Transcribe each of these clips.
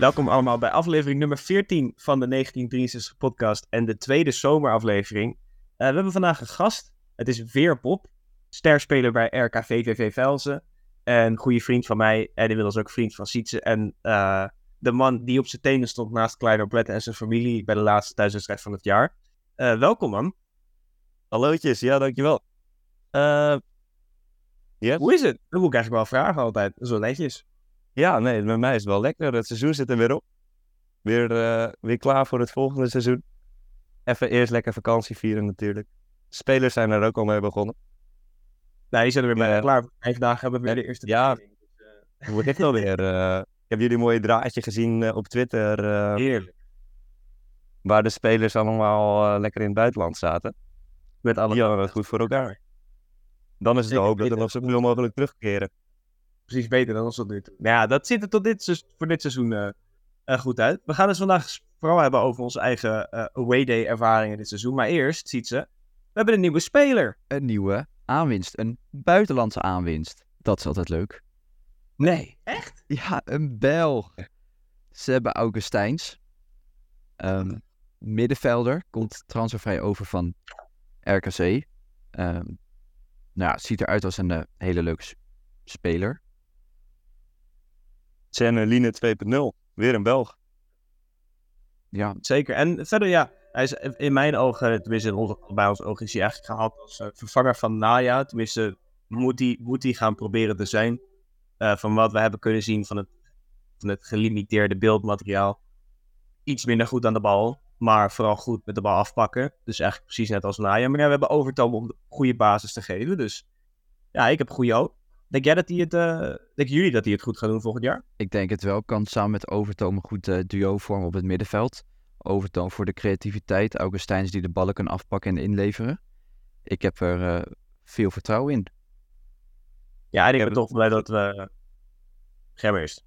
Welkom allemaal bij aflevering nummer 14 van de 1963 podcast en de tweede zomeraflevering. Uh, we hebben vandaag een gast. Het is weer Bob, sterspeler bij RKVVV Velzen. En goede vriend van mij en inmiddels ook vriend van Sietse. En uh, de man die op zijn tenen stond naast Kleiner Brett en zijn familie bij de laatste thuiswedstrijd van het jaar. Uh, welkom man. Hallootjes, ja dankjewel. Yes. Hoe is het? Dat moet ik eigenlijk wel vragen altijd. Zo netjes. Ja, nee, met mij is het wel lekker. Het seizoen zit er weer op. Weer, uh, weer klaar voor het volgende seizoen. Even eerst lekker vakantie vieren natuurlijk. Spelers zijn er ook al mee begonnen. Nee, die zijn er weer bij klaar. Vijf dagen hebben we weer de eerste Ja, dus, uh... hoe het alweer? Uh, ik heb jullie een mooie draadje gezien op Twitter. Heerlijk. Waar de spelers allemaal lekker in het buitenland zaten. Met alle die hadden het goed voor elkaar. Dan is het de hoop dat er nog zoveel mogelijk terugkeren precies beter dan ons tot nu toe. Nou ja, dat ziet er tot dit, voor dit seizoen uh, uh, goed uit. We gaan het vandaag vooral hebben over onze eigen uh, away day ervaringen dit seizoen. Maar eerst, ziet ze, we hebben een nieuwe speler. Een nieuwe aanwinst. Een buitenlandse aanwinst. Dat is altijd leuk. Nee. Echt? Ja, een Belg. Ze hebben Augustijns. Um, middenvelder. Komt transfervrij over van RKC. Um, nou ja, ziet eruit als een hele leuke speler. Line 2.0. Weer een Belg. Ja, zeker. En verder, ja, hij is in mijn ogen, tenminste bij ons ogen, is hij eigenlijk gehaald als uh, vervanger van Naya. Tenminste, moet hij, moet hij gaan proberen te zijn. Uh, van wat we hebben kunnen zien van het, van het gelimiteerde beeldmateriaal. Iets minder goed aan de bal, maar vooral goed met de bal afpakken. Dus eigenlijk precies net als Naya. Maar ja, we hebben overtoom om de goede basis te geven. Dus ja, ik heb goede hoop. Denk jij dat hij het, uh, denken jullie dat hij het goed gaat doen volgend jaar? Ik denk het wel. Kan samen met Overtoom een goed uh, duo vormen op het middenveld. Overtoom voor de creativiteit. Augustijns die de ballen kan afpakken en inleveren. Ik heb er uh, veel vertrouwen in. Ja, en ik ben toch blij dat we... Eerst.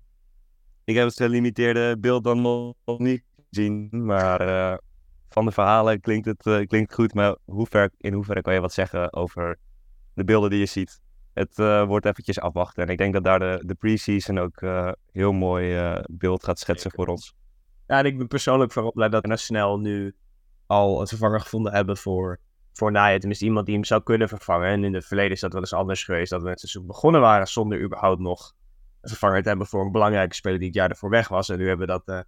Ik heb het gelimiteerde beeld dan nog niet gezien. Maar van de verhalen klinkt het klinkt goed. Maar hoe ver, in hoeverre kan je wat zeggen over de beelden die je ziet? Het uh, wordt eventjes afwachten. En ik denk dat daar de, de pre-season ook uh, heel mooi uh, beeld gaat schetsen voor ons. Ja, en ik ben persoonlijk vooral blij dat we snel nu al een vervanger gevonden hebben voor, voor Naya. Tenminste, iemand die hem zou kunnen vervangen. En in het verleden is dat wel eens anders geweest. Dat we het seizoen begonnen waren zonder überhaupt nog een vervanger te hebben voor een belangrijke speler die het jaar ervoor weg was. En nu hebben we dat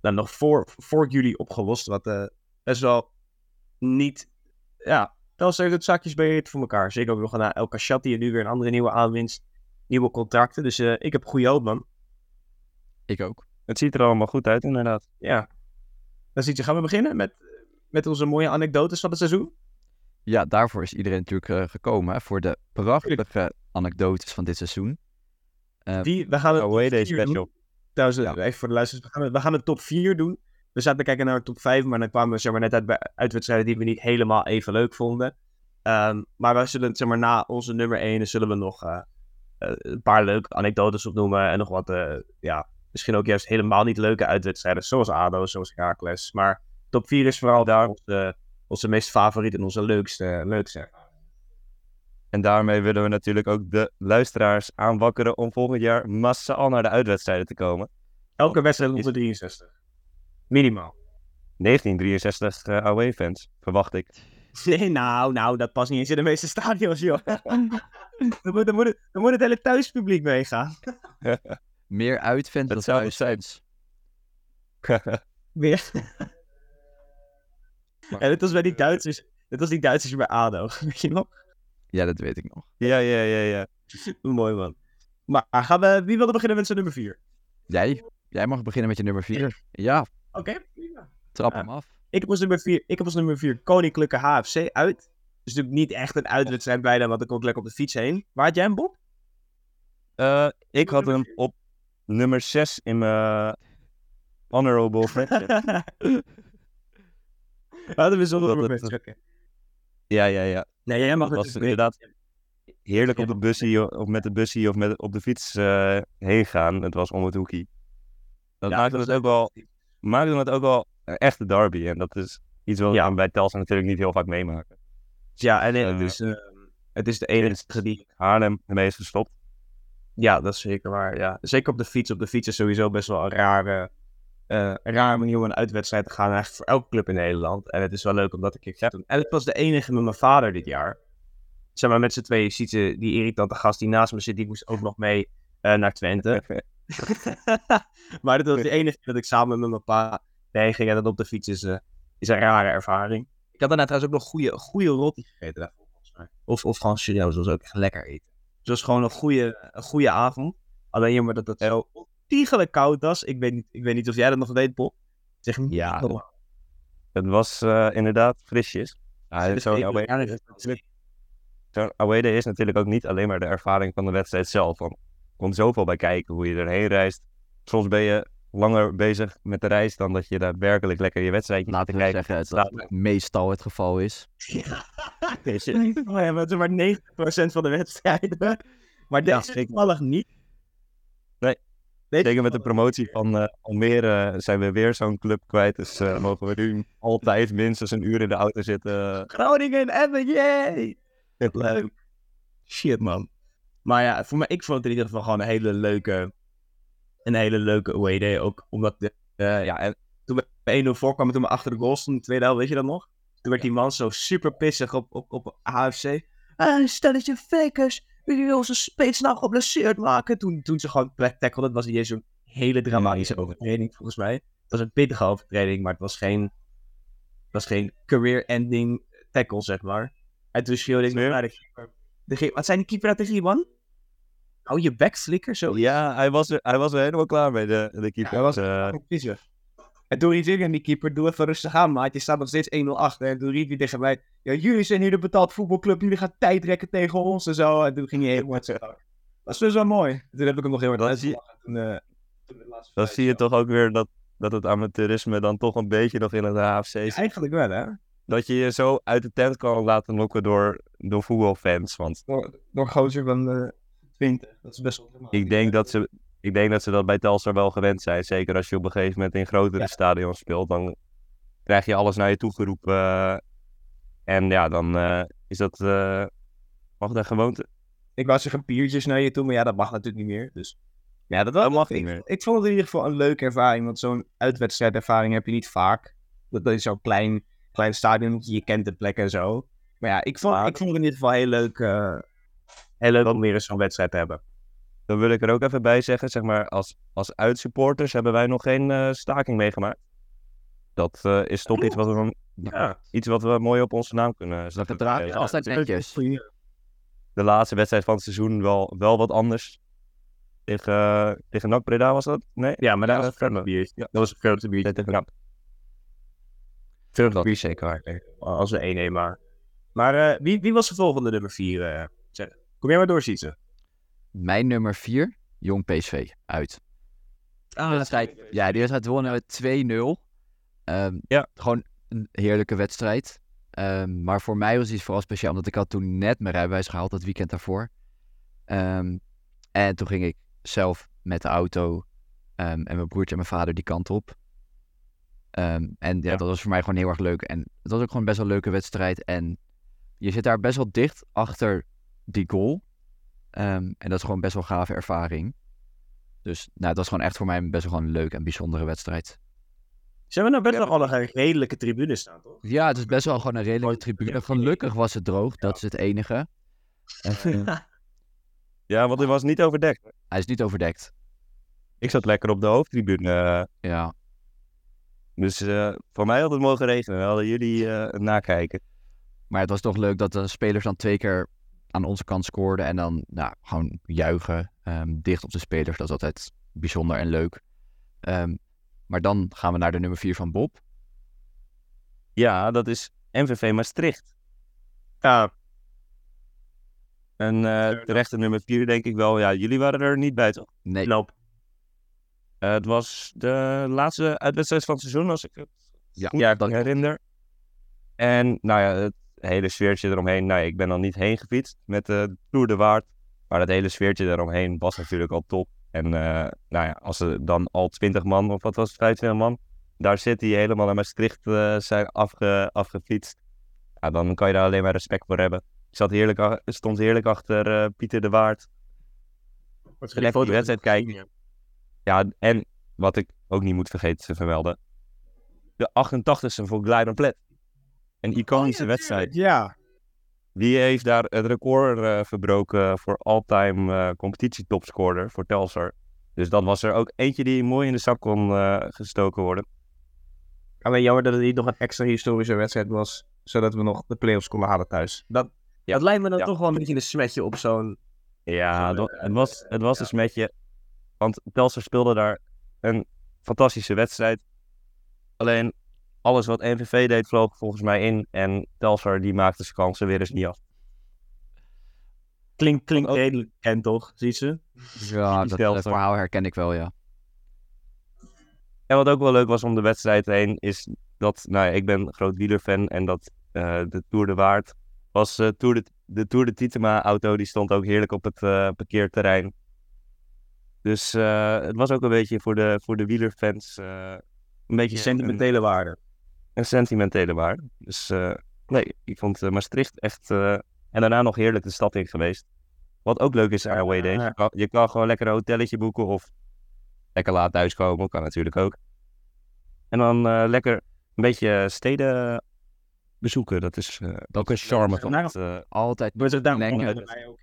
dan nog voor, voor juli opgelost. Wat best wel niet ja, wel ze het zakjes beheerd voor elkaar. Zeker ook nog naar El Kashati en nu weer een andere nieuwe aanwinst. Nieuwe contracten. Dus uh, ik heb goede hoop, man. Ik ook. Het ziet er allemaal goed uit, inderdaad. Ja. Dan ziet je, gaan we beginnen met, met onze mooie anekdotes van het seizoen? Ja, daarvoor is iedereen natuurlijk uh, gekomen. Hè, voor de prachtige anekdotes van dit seizoen. Uh, Die, we gaan het away day special. Trouwens, ja. even voor de luisteraars. We gaan, we gaan de top 4 doen we zaten te kijken naar de top 5, maar dan kwamen we zeg maar, net uit bij uitwedstrijden die we niet helemaal even leuk vonden. Um, maar we zullen zeg maar, na onze nummer 1 zullen we nog uh, een paar leuke anekdotes opnoemen. En nog wat, uh, ja, misschien ook juist helemaal niet leuke uitwedstrijden. Zoals ADO, zoals Herakles. Maar top 4 is vooral daar onze, onze meest favoriete en onze leukste, leukste en daarmee willen we natuurlijk ook de luisteraars aanwakkeren om volgend jaar massaal naar de uitwedstrijden te komen. Elke wedstrijd onder 63. Minimaal. 1963 uh, away-fans, verwacht ik. Nee, nou, nou, dat past niet eens in de meeste stadions, joh. dan, moet, dan, moet het, dan moet het hele thuispubliek meegaan. Meer uitfans dan thuisfans. Meer. en het was bij die Duitsers, het was die Duitsers bij ADO, weet je nog? Ja, dat weet ik nog. Ja, ja, ja, ja. Mooi man. Maar gaan we, wie wilde beginnen met zijn nummer 4? Jij. Jij mag beginnen met je nummer 4. Ja. Oké, Trap hem af. Ik heb als nummer 4, ik heb als nummer 4 Koninklijke HFC uit. Dus natuurlijk niet echt een uitwedstrijd bijna, want ik kon lekker op de fiets heen. Waar had jij hem, Bob? Uh, ik had hem op nummer 6 in mijn honorable friendship. Hadden we zonder het... Ja, ja, ja. Nee, jij mag het was dus inderdaad heerlijk op de busje of met de busje of met, op de fiets uh, heen gaan. Het was om het hoekie. Dat ja, maakte het ook wel maakte het ook wel een echte derby. En dat is iets wat ja. we bij Telstra natuurlijk niet heel vaak meemaken. Ja, en uh, dus, uh, het is de enige die Haarlem ermee is gestopt. Ja, dat is zeker waar. Ja. Zeker op de fiets. Op de fiets is sowieso best wel een rare, eh, een rare manier om een uitwedstrijd te gaan. Eigenlijk voor elke club in Nederland. En het is wel leuk om dat een keer te doen. En het was de enige met mijn vader dit jaar. Zeg maar met z'n tweeën ziet ze die irritante gast die naast me zit. Die moest ook nog mee eh, naar Twente. maar dat was de enige keer dat ik samen met mijn pa ging. En dat op de fiets is, eh, is een rare ervaring. Ik had daarna trouwens ook nog goede, goede roti gegeten daarvoor, volgens mij. Of, of gewoon serieus, dat was ook echt lekker eten. Dus het was gewoon een goede, een goede avond. Alleen jammer dat het zo ontiegelijk koud was. Ik weet, niet, ik weet niet of jij dat nog weet, Pop. Zeg niet Ja. Het was eh, inderdaad frisjes. Ja, Zo'n away- away day is natuurlijk ook niet alleen maar de ervaring van de wedstrijd zelf. Want komt zoveel bij kijken hoe je erheen reist. Soms ben je langer bezig met de reis dan dat je daadwerkelijk lekker je wedstrijd Laat ik maar zeggen, het dat meestal het geval is. Ja, we hebben het maar 90% van de wedstrijden. Maar Ja, deze zeker. toevallig niet. Nee. Deze Zeker met de promotie van eh, Almere zijn we weer zo'n club kwijt. Dus eh, mogen we nu altijd minstens een uur in de auto zitten. Groningen en yay! Leuk. Shit, man. Maar ja, voor mij, ik vond het in ieder geval gewoon een hele leuke, een hele leuke day. Ook omdat, de, eh, ja, en toen we 1-0 voorkwamen, toen we achter de goal stonden, in de tweede helft, weet je dat nog? Toen werd die man zo super pissig op, op, op AFC. Ah, stelletje fakers, willen jullie onze spits nou geblesseerd maken? Toen, toen ze gewoon plek tackle, dat was hier zo'n hele dramatische overtreding, volgens mij. Het was een pittige overtreding, maar het was geen, het was geen career-ending tackle, zeg maar. En toen schreeuwde ik naar de keeper. De Wat zijn die keeper uit de G1? Hou je bek, flikker, zo. Ja, hij was er, hij was er helemaal klaar mee, de, de keeper. hij was pissig. En toen riep ik aan die keeper, doe even rustig aan, maat. Je staat nog steeds 1-0 achter. En toen riep hij tegen mij, ja, jullie zijn hier de betaald voetbalclub. Jullie gaan tijdrekken tegen ons en zo. En toen ging hij helemaal dak. Dat is dus wel mooi. Toen heb ik hem nog heel. Toen, eh, laatste dan zie je toch ook weer dat, dat het amateurisme dan toch een beetje nog in het AFC Ja, is. eigenlijk wel, hè? Dat je je zo uit de tent kan laten lokken door, door voetbalfans. Want Door, door gozer van eh 20. Dat is best wel ik denk dat ze, ik denk dat ze dat bij Telstar wel gewend zijn. Zeker als je op een gegeven moment in grotere Ja. stadions speelt. Dan krijg je alles naar je toe geroepen. eh, en ja, dan eh, is dat... eh mag dat gewoonte? Ik wou zeggen biertjes naar je toe, maar ja, dat mag natuurlijk niet meer. Dus ja, dat, mag ik, niet meer. Ik vond het in ieder geval een leuke ervaring, want zo'n uitwedstrijdervaring heb je niet vaak. Dat, dat is zo'n klein, klein stadion, je kent de plek en zo. Maar ja, ik vond, ik vond het in ieder geval heel leuk, eh, heel leuk om weer eens zo'n wedstrijd te hebben. Dan wil ik er ook even bij zeggen, zeg maar, als, als uitsupporters hebben wij nog geen eh, staking meegemaakt. Dat eh, is toch iets wat, we, Ja, iets wat we mooi op onze naam kunnen Dat zetten. gedrag is Ja, altijd netjes. De laatste wedstrijd van het seizoen wel, wel wat anders. Tegen, uh, tegen NAC Breda was dat? Nee? ja maar dat was Ja, een grote biertje. Dat was een grote biertje. Tegen NAC. Grote Dat is zeker waar. als we 1-1 maar. Maar eh, wie, wie was de volgende nummer 4? Kom jij maar door, Sietse. Mijn nummer 4, Jong PSV, uit. Ah, wedstrijd, ja, die wedstrijd wonnen we 2-0. Ehm, Ja. Gewoon een heerlijke wedstrijd. Ehm, maar voor mij was het vooral speciaal, omdat ik had toen net mijn rijbewijs gehaald, dat weekend daarvoor. Ehm, en toen ging ik zelf met de auto ehm, en mijn broertje en mijn vader die kant op. Ehm, en ja, Ja. dat was voor mij gewoon heel erg leuk. En het was ook gewoon best wel een leuke wedstrijd. En je zit daar best wel dicht achter die goal. Ehm, en dat is gewoon best wel een gave ervaring. Dus nou, dat was gewoon echt voor mij best wel gewoon een leuke en bijzondere wedstrijd. Ze hebben nou best wel al een redelijke tribune staan, toch? Ja, het is best wel gewoon een redelijke tribune. Gelukkig was het droog, dat is het enige. En, eh, Ja, want hij was niet overdekt. hij is niet overdekt. Ik zat lekker op de hoofdtribune. eh, Ja, dus eh, voor mij had het mogen regenen. Dan hadden jullie eh, nakijken. maar het was toch leuk dat de spelers dan twee keer aan onze kant scoorden. En dan nou, gewoon juichen, ehm, dicht op de spelers. Dat is altijd bijzonder en leuk. Ehm, maar dan gaan we naar de nummer 4 van Bob. Ja, dat is MVV Maastricht. Ja, En eh terechte nummer 4 denk ik wel. Ja, jullie waren er niet bij toch? Nee. Eh, het was de laatste uitwedstrijd van het seizoen, als ik het Ja, goed ja, dat herinner. En nou ja, het hele sfeertje eromheen. Nou, ik ben dan niet heen gefietst met de Tour de Waard. Maar het hele sfeertje eromheen was natuurlijk al top. En eh, nou ja, als er dan al 20 man, of wat was het, 25 man, daar zit die helemaal naar Maastricht eh, zijn afge, afgefietst. Ja, dan kan je daar alleen maar respect voor hebben. Ik zat heerlijk, stond heerlijk achter eh, Pieter de Waard. Lekker die wedstrijd kijken. Ja, en wat ik ook niet moet vergeten te vermelden. De 88ste voor Glyden Plet. Een iconische wedstrijd. Ja. Die heeft daar het record eh, verbroken voor all-time eh competitietopscorer voor Telstar. Dus dat was er ook eentje die mooi in de zak kon eh, gestoken worden. Alleen jammer dat het niet nog een extra historische wedstrijd was. Zodat we nog de play-offs konden halen thuis. Dat, Ja. dat lijkt me dan Ja. toch wel een beetje een smetje op zo'n... Ja, dat- het was, het was ja. een smetje. Want Telstar speelde daar een fantastische wedstrijd. Alleen alles wat NVV deed vloog volgens mij in. En Telstar die maakte zijn kansen weer eens niet af. Klinkt, klinkt redelijk bekend, toch? Ziet ze? Ja, dat Telstar. verhaal herken ik wel, ja. En wat ook wel leuk was om de wedstrijd heen, is dat, nou ja, ik ben een groot wielerfan en dat eh, de Tour de Waard was eh, Tour de, de Tour de Titema-auto, die stond ook heerlijk op het eh, parkeerterrein. Dus eh, het was ook een beetje voor de, voor de wielerfans eh, een beetje een, Sentimentele waarde. een sentimentele waarde. Dus eh, nee, ik vond Maastricht echt, eh, en daarna nog heerlijk de stad in geweest. Wat ook leuk is aan away days, je kan, je kan gewoon lekker een hotelletje boeken of lekker laat thuiskomen, kan natuurlijk ook. En dan eh, lekker een beetje steden bezoeken, dat is eh, ook een charme van Nou, het, eh, Altijd wandelen wij ook.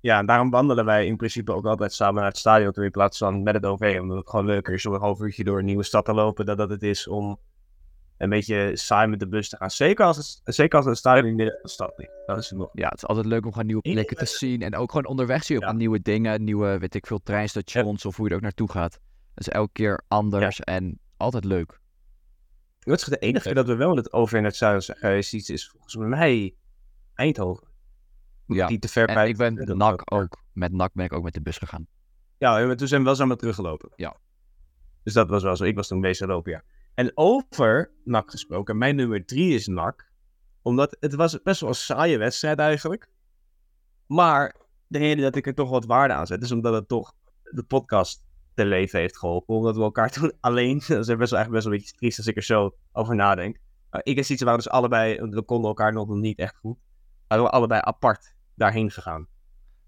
Ja, daarom wandelen wij in principe ook altijd samen naar het stadion toe in plaats van met het OV. Omdat het gewoon leuker is om een half uurtje door een nieuwe stad te lopen dan dat het is om een beetje saai met de bus te gaan. Zeker als het, zeker als het stadion in de stad ligt. Dat is het nog. Ja, het is altijd leuk om gewoon nieuwe plekken te zien. En ook gewoon onderweg zie je ook Ja. aan nieuwe dingen. Nieuwe, weet ik veel, treinstations of hoe je er ook naartoe gaat. Dat is elke keer anders en altijd leuk. Het is de enige keer dat we wel in het over in het zuiden zijn geweest. Iets is volgens mij Eindhoven. Ja, Die te ver En bij. ik ben dat NAC ook. Met NAC ben ik ook met de bus gegaan. Ja, en toen zijn we wel samen teruggelopen. Ja. Dus dat was wel zo. Ik was toen bezig lopen, ja. En over NAC gesproken, mijn nummer drie is NAC. Omdat het was best wel een saaie wedstrijd eigenlijk. Maar de reden dat ik er toch wat waarde aan zet, is omdat het toch de podcast te leven heeft geholpen. Omdat we elkaar toen alleen, dat is best wel, eigenlijk best wel een beetje triest als ik er zo over nadenk. Maar ik en Sietse waren dus allebei, we konden elkaar nog niet echt goed. Waren we allebei apart daarheen gegaan.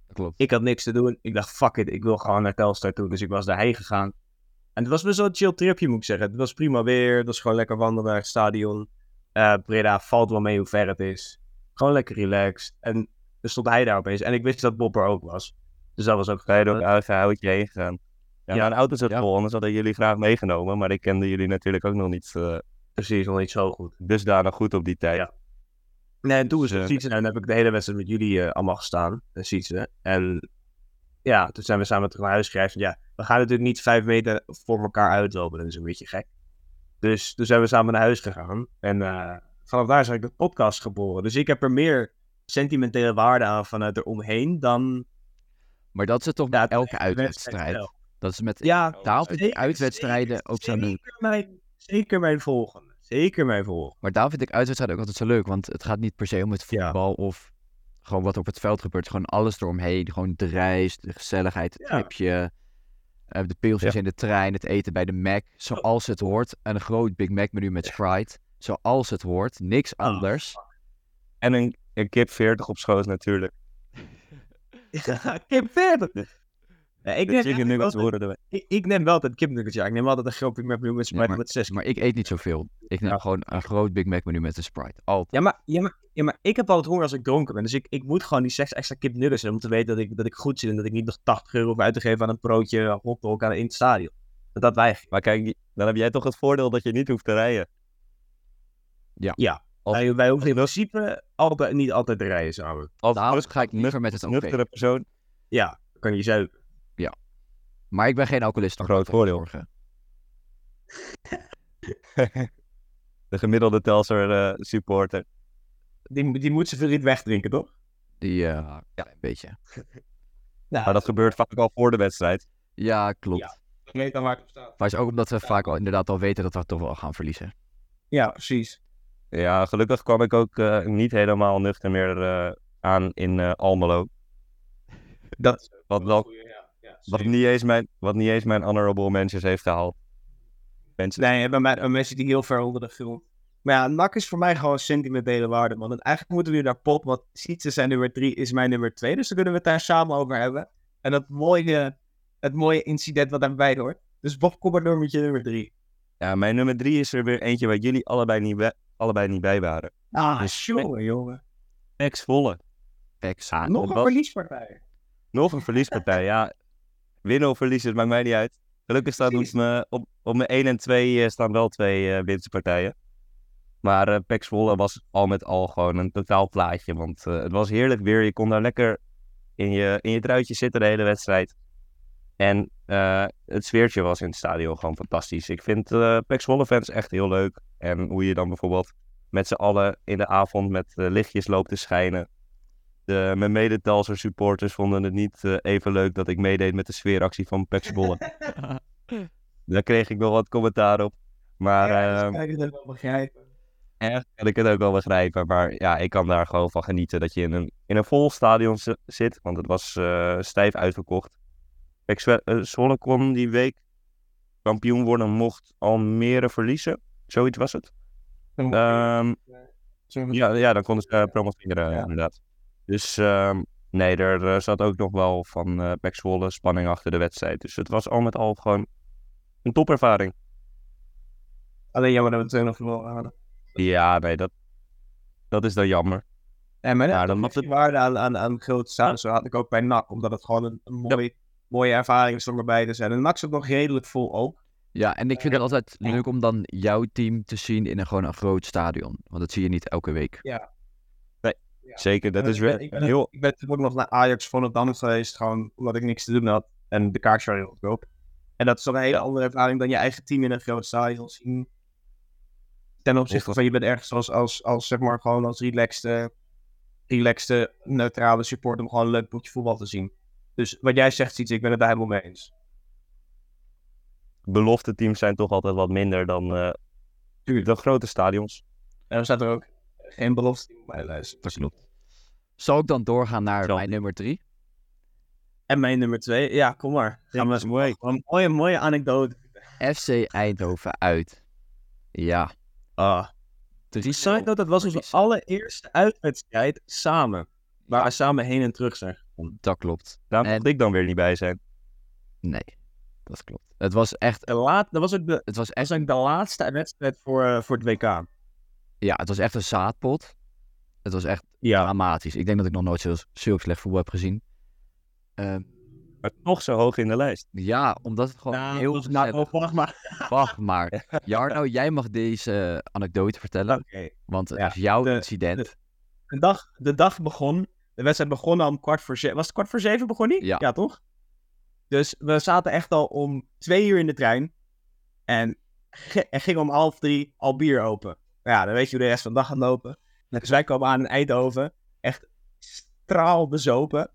Dat klopt. Ik had niks te doen. Ik dacht, fuck it, ik wil gewoon naar Telstar toe. Dus ik was daarheen gegaan. En het was best wel een chill tripje, moet ik zeggen. Het was prima weer. Het was gewoon lekker wandelen naar het stadion. Eh Breda valt wel mee hoe ver het is. Gewoon lekker relaxed. En er stond hij daar opeens. En ik wist dat Bob er ook was. Dus dat was ook fijn. ook eigen houtje heen gegaan. Ja, Ja. mijn auto zat Ja. vol, anders hadden jullie graag meegenomen. Maar ik kende jullie natuurlijk ook nog niet eh Precies, nog niet zo goed. dusdanig goed op die tijd. Ja. Nee, en toen is Dus, het eh. En dan heb ik de hele wedstrijd met jullie eh, allemaal gestaan. Uh, Sietse. En ja, toen zijn we samen terug naar huis gereisd. Ja, we gaan natuurlijk niet vijf meter voor elkaar uitlopen. Dat is een beetje gek. Dus toen zijn we samen naar huis gegaan. En eh, vanaf daar is eigenlijk de podcast geboren. Dus ik heb er meer sentimentele waarde aan vanuit eromheen dan... Maar dat is het toch Ja, met elke uitwedstrijd. Dat is met Ja, zeker, uitwedstrijden zeker, ook zo mijn, zeker mijn volgende zeker mij volgen. Maar daar vind ik uitwedstrijden ook altijd zo leuk. Want het gaat niet per se om het voetbal of gewoon wat op het veld gebeurt. Gewoon alles eromheen. Gewoon de reis, de gezelligheid, het ja. tripje. Eh, de pilsjes in de trein, het eten bij de Mac. Zoals het hoort. En een groot Big Mac menu met Sprite. Zoals het hoort. Niks ah. anders. En een, een kip 40 op schoot natuurlijk. kip 40? Eh, ik, neem wel, ik, ik neem wel altijd kipnuggets. Ik neem altijd een groot Big Mac menu met Sprite maar, met zes. Maar ik eet niet zoveel. Ik neem gewoon een groot Big Mac menu met een Sprite. Altijd. Ja, maar, ja, maar, ja, maar ik heb altijd honger als ik dronken ben. Dus ik, ik moet gewoon die zes extra kipnuggets hebben om te weten dat ik, dat ik goed zit. En dat ik niet nog 80 euro hoef uit te geven aan een broodje hotdog aan, in het stadion. Dat dat wij. Maar kijk, dan heb jij toch het voordeel dat je niet hoeft te rijden. Ja. Ja. Wij, wij, hoeven in principe altijd, niet altijd te rijden samen. Als, ga ik met het persoon. Ja, kan je zuipen. Maar ik ben geen alcoholist. Een groot dat ik voordeel. De gemiddelde Telstar eh, supporter. Die, die moet ze verdriet wegdrinken, toch? Die, eh, ja, een beetje. Nou, Maar dat gebeurt vaak al voor de wedstrijd. Ja, klopt. Ja. weet dan waar het op staat. Maar het is ook omdat we vaak al inderdaad al weten dat we toch wel gaan verliezen. Ja, precies. Ja, gelukkig kwam ik ook eh, niet helemaal nuchter meer eh, aan in eh, Almelo. Dat, Wat, wel, wat, niet eens mijn, wat niet eens mijn honorable mentions heeft gehaald. Mensen, Nee, bij mij een mensen die heel ver onder de grond. Maar ja, NAC is voor mij gewoon sentimentele waarde, man. En eigenlijk moeten we weer naar pop, want Sietse zijn nummer drie, is mijn nummer twee. Dus daar kunnen we het daar samen over hebben. En dat mooie het mooie incident wat daarbij hoort. Dus Bob, kom maar door met je nummer drie. Ja, mijn nummer drie is er weer eentje waar jullie allebei niet, bij- allebei niet bij waren. Ah, Dus- jongen, jongen. Pax Volle. Pax. Ah, Nog een verliespartij. Nog een verliespartij, ja. Winnen of verliezen, het maakt mij niet uit. Gelukkig staat op mijn, op, op mijn 1 en 2 eh, staan wel twee eh winstpartijen. Maar eh Pax Volle was al met al gewoon een totaal plaatje. Want het was heerlijk weer. Je kon daar lekker in je, in je truitje zitten de hele wedstrijd. En het sfeertje was in het stadion gewoon fantastisch. Ik vind eh Pax Volle fans echt heel leuk. En hoe je dan bijvoorbeeld met z'n allen in de avond met lichtjes loopt te schijnen. De, mijn medetalser supporters vonden het niet eh, even leuk dat ik meedeed met de sfeeractie van Pax. Daar kreeg ik wel wat commentaar op. Maar ja, ehm, ik kan het wel begrijpen. erg kan ik het ook wel begrijpen. Maar ja, ik kan daar gewoon van genieten dat je in een, in een vol stadion zi- zit. Want het was eh, stijf uitverkocht. Zwe- eh, Zwolle kon die week kampioen worden mocht Almere verliezen. Zoiets was het. Ehm, ja, ja, dan konden ze promoveren Ja. inderdaad. Dus ehm, nee, er eh, zat ook nog wel van eh Pek Zwolle spanning achter de wedstrijd. Dus het was al met al gewoon een topervaring. Alleen jammer dat we het 2-0 verloren hadden. Ja, nee, dat, dat is dan jammer. En maar Ja, ja, dan mag het- waarde aan, aan, aan grote staan. Zo had ik ook bij NAC, omdat het gewoon een, een mooi, mooie ervaring is om erbij te zijn. En NAC zat nog redelijk vol ook. Ja, en ik vind het altijd leuk om dan jouw team te zien in een, gewoon een groot stadion. Want dat zie je niet elke week. Ja. Zeker, dat is wel ik ben, heel... Ik ben toen ook nog naar Ajax van het dan geweest, gewoon omdat ik niks te doen had. En de kaartjes waren heel goedkoop. En dat is toch een hele andere ervaring dan je eigen team in een groot stadion zien. Ten opzichte van je bent ergens als, als, als zeg maar gewoon als relaxed, relaxed eh, neutrale support om gewoon een leuk boekje voetbal te zien. Dus wat jij zegt, Sietse, ik ben het daar helemaal mee eens. belofte teams zijn toch altijd wat minder dan eh, de grote stadions. En dan staat er ook geen belofte op mijn lijst. Dat klopt. Zal ik dan doorgaan naar Zal mijn die. nummer drie? En mijn nummer twee, ja, kom maar. Gaan we mooi. Een mooie, mooie anekdote. FC Eindhoven uit. Ja. Ah. Drie Side note, dat was onze allereerste uitwedstrijd samen. Waar we samen heen en terug zijn. Dat klopt. Daar En- mocht ik dan weer niet bij zijn. Nee, dat klopt. Het was echt, De laat, dat was ook de, het was echt, was ook de laatste wedstrijd voor, eh, voor het WK. Ja, het was echt een zaadpot. Het was echt Ja. dramatisch. Ik denk dat ik nog nooit zo, zulk slecht voetbal heb gezien. Ehm, Maar nog zo hoog in de lijst. ja, omdat het gewoon Nou, heel nou, oh, wacht maar. Wacht maar. Jarno, jij mag deze anekdote vertellen. Want het Ja, is jouw de- incident. De, dag, de dag begon, de wedstrijd begon al om kwart voor zeven. Was het kwart voor zeven begon die? Ja. toch? Dus we zaten echt al om twee uur in de trein. En er ging om half drie al bier open. Ja, dan weet je hoe de rest van de dag gaat lopen. Dus wij kwamen aan in Eindhoven. Echt straal bezopen.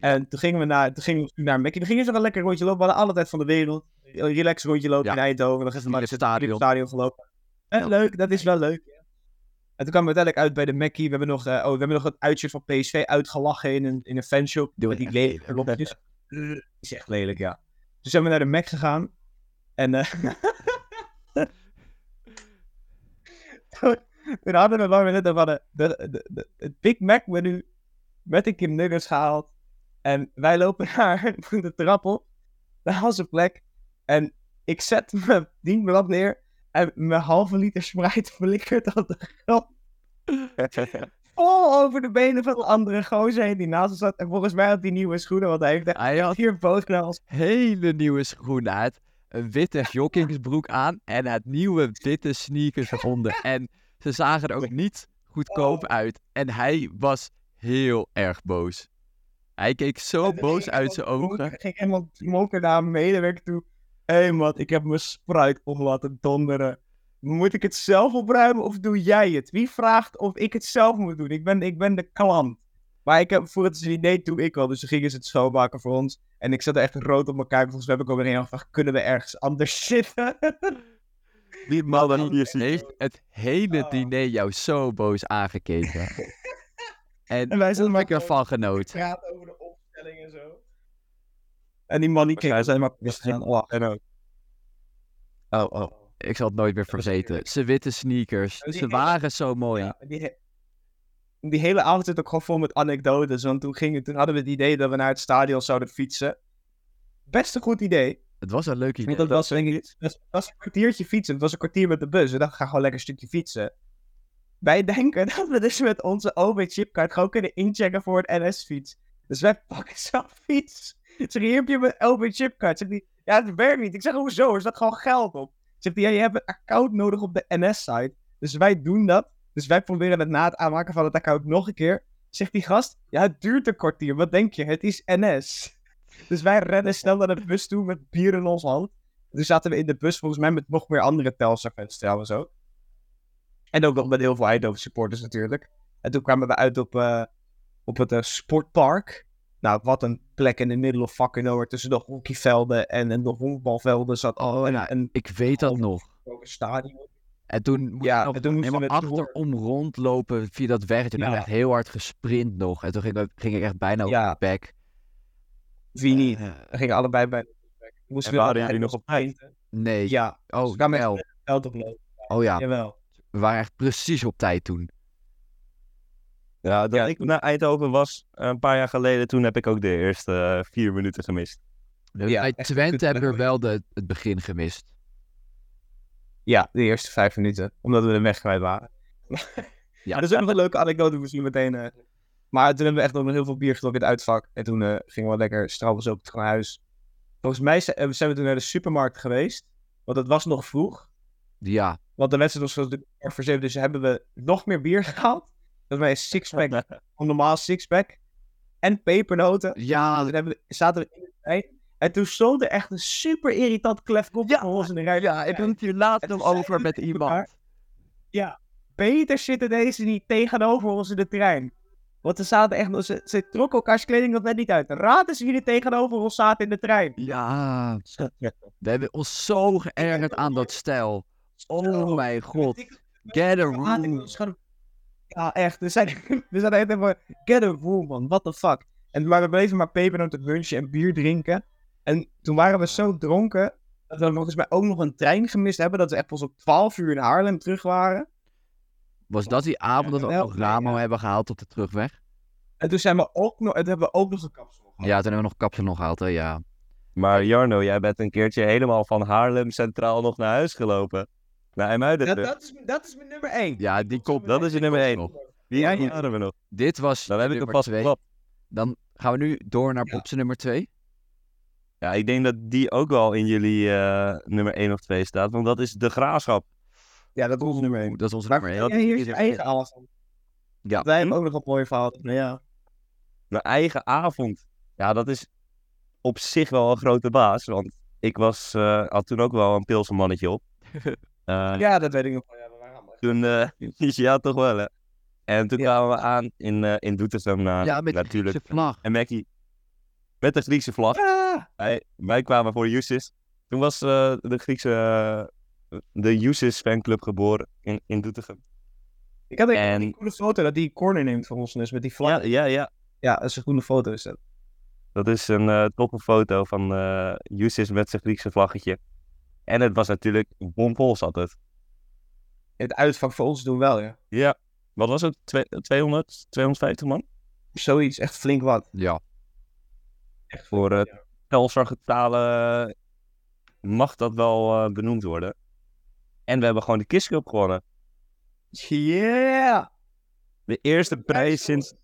En toen gingen we naar, toen gingen we naar. Toen gingen ze wel lekker rondje lopen. We hadden alle tijd van de wereld. Een relax rondje lopen Ja. in Eindhoven. Dan ze Via maar het stadion. stadion gelopen. Eh, Ja. Leuk, dat is wel leuk. ja. En toen kwamen we uiteindelijk uit bij de Mackie. We hebben nog, eh, oh, we hebben nog het uitshirt van PSV uitgelachen in een, in een fanshop. Doe Met die lelijke lopjes. Eh, is echt lelijk, ja. Dus zijn we naar de Mac gegaan. En eh toen, hadden we over hadden. De, de, de, het Big Mac menu met een Kim Nuggets gehaald. En wij lopen naar de trap op. Naar onze plek. En ik zet mijn dienblad neer. En mijn halve liter Sprite flikkert op de grond. Vol over de benen van de andere gozer heen die naast ons zat. En volgens mij had hij nieuwe schoenen. Want hij heeft had vier bootknals. hele nieuwe schoenen uit. Een witte joggingsbroek aan. En het nieuwe witte sneakers eronder. En ze zagen er ook niet goedkoop Oh. uit. En hij was heel erg boos. Hij keek zo boos uit zijn ogen. Ik ging helemaal mokken naar mijn medewerker toe. Hé hey man, ik heb mijn Sprite om laten donderen. Moet ik het zelf opruimen of doe jij het? Wie vraagt of ik het zelf moet doen? Ik ben, ik ben de klant. Maar ik heb voor het idee doe ik wel. Dus toen gingen ze het schoonmaken voor ons. En ik zat er echt rood op elkaar. Volgens mij heb ik ook weer gevraagd, kunnen we ergens anders zitten? Die man hier. Heeft het hele Oh. diner jou zo boos aangekeken. En En wij zaten maar ervan genoten. praten over de opstelling en zo. En die man die keek, zijn maar lachen. Ook. Oh, oh. Ik zal het nooit meer heerlijk. Zijn witte sneakers. Ze waren zo mooi. Ja, die, die hele avond zit ook gewoon vol met anekdotes. Want toen, gingen, toen hadden we het idee dat we naar het stadion zouden fietsen. best een goed idee. Het was een leuk idee. Dat was, denk ik, dat was een kwartiertje fietsen. Het was een kwartier met de bus. We dachten, ga gewoon lekker een stukje fietsen. Wij denken dat we dus met onze OB-chipkaart gewoon kunnen inchecken voor een NS-fiets. Dus wij pakken zo'n fiets. Ik zeg, hier heb je mijn OB-chipkaart. Zegt hij, ja, het werkt niet. Ik zeg, hoezo? Er staat gewoon geld op. Zegt hij, ja, je hebt een account nodig op de NS-site. Dus wij doen dat. Dus wij proberen het na het aanmaken van het account nog een keer. Zegt die gast, ja, het duurt een kwartier. Wat denk je? Het is NS. Dus wij rennen snel naar de bus toe met bier in ons hand. Toen zaten we in de bus volgens mij met nog meer andere Telstar-fans trouwens ook. En ook nog met heel veel Eindhoven supporters natuurlijk. En toen kwamen we uit op, eh, op het eh, sportpark. Nou, wat een plek in de middle of fucking nowhere tussen de hockeyvelden en, en de honkbalvelden zat. Oh, en, en ik weet dat nog. ook een stadion. En toen moest Ja, en toen moesten we achterom rondlopen via dat weg. Toen Ja. echt heel hard gesprint nog. En toen ging, ik- ging ik echt bijna op Ja. de bek. Wie niet? Eh, We gingen allebei bij de Moesten En we waren allebei jullie nog op sprinten. nee. Ja, Oh, dus we kwamen echt wel. veld oplopen. Oh ja, Jawel. we waren echt precies op tijd toen. Ja, dat Ja. ik naar Eindhoven was eh, een paar jaar geleden, toen heb ik ook de eerste eh, vier minuten gemist. Ja, Bij Twente hebben we wel de, het begin gemist. Ja, de eerste vijf minuten. Omdat we de weg kwijt waren. Ja. dat is ook nog een leuke anekdote misschien meteen. eh. Maar toen hebben we echt nog heel veel bier gedronken in het uitvak. En toen eh, gingen we lekker strabbels ook terug naar huis. Volgens mij zijn eh, zijn we toen naar de supermarkt geweest. Want het was nog vroeg. Ja, Want de wedstrijd was voor zeven. Dus hebben we nog meer bier gehaald. Dat wij een sixpack, een normaal sixpack. En pepernoten. ja, Toen hebben we, zaten we in de trein. En toen stond er echt een super irritant klefkop Ja, voor ons in de rij. ja, ik had het hier laatst nog over met iemand. elkaar, Ja, beter zitten deze niet tegenover ons in de trein. Want ze zaten echt, ze, ze trokken elkaars kleding nog net niet uit. Raad eens wie er tegenover ons zaten in de trein. Ja, we hebben ons zo geërgerd aan dat stijl. Oh mijn god. Get a room. Ja, echt. We zijn, we zijn echt even, get a room man, what the fuck. En maar we bleven maar pepernoten lunchen en bier drinken. En toen waren we zo dronken, dat we volgens mij ook nog een trein gemist hebben. Dat we echt pas op 12 uur in Haarlem terug waren. Was dat die avond dat we ook nog Ramo ja. hebben gehaald op de terugweg? En toen zijn we ook nog, en toen hebben we ook nog een kapsel gehad. Ja, toen hebben we nog kapsel nog gehaald, hè? Ja. Maar Jarno, jij bent een keertje helemaal van Haarlem Centraal nog naar huis gelopen. Naar IJmuiden. Dat, dat, is, dat is mijn nummer 1. Ja, die komt. Dat is je nummer één. nog. Die Ja, hadden we nog. Dit was Dan heb ik hem vast twee. Dan gaan we nu door naar Ja. Popse nummer 2. Ja, ik denk dat die ook wel in jullie eh, nummer 1 of 2 staat. Want dat is de graafschap. Ja, dat is ons nummer 1. Dat is onze Maar nummer ja, 1. hier is je eigen avond. Ja. Wij hebben ook nog een mooi verhaal. Ja. Mijn eigen avond. Ja, dat is op zich wel een grote baas. Want ik was, eh, had toen ook wel een pilsenmannetje op. Eh, ja, dat weet ik nog wel. Ja, waren Toen, ja, toch wel hè. En toen Ja. kwamen we aan in, eh in Doetinchem. na- Ja, met natuurlijk. vlag. En Mackie, met de Griekse vlag. Ja, Wij, wij kwamen voor Jusis. Toen was eh, de Griekse, eh, de Jusis fanclub geboren in, in Doetinchem. ik had een En- die coole foto dat die corner neemt van ons dus met die vlag. Ja, Ja, ja, ja. dat is een goede foto is dat. Dat is een eh toffe foto van eh Jusis met zijn Griekse vlaggetje. En het was natuurlijk bomvol zat het. Het uitvak voor ons doen wel, ja. Ja. Wat was het? Twee- 200, 250 man? Zoiets, echt flink wat. Ja. Echt Voor flink eh wat, ja. Telstar getalen mag dat wel eh, benoemd worden. En we hebben gewoon de Kiss Cup gewonnen. Yeah! De eerste prijs sinds,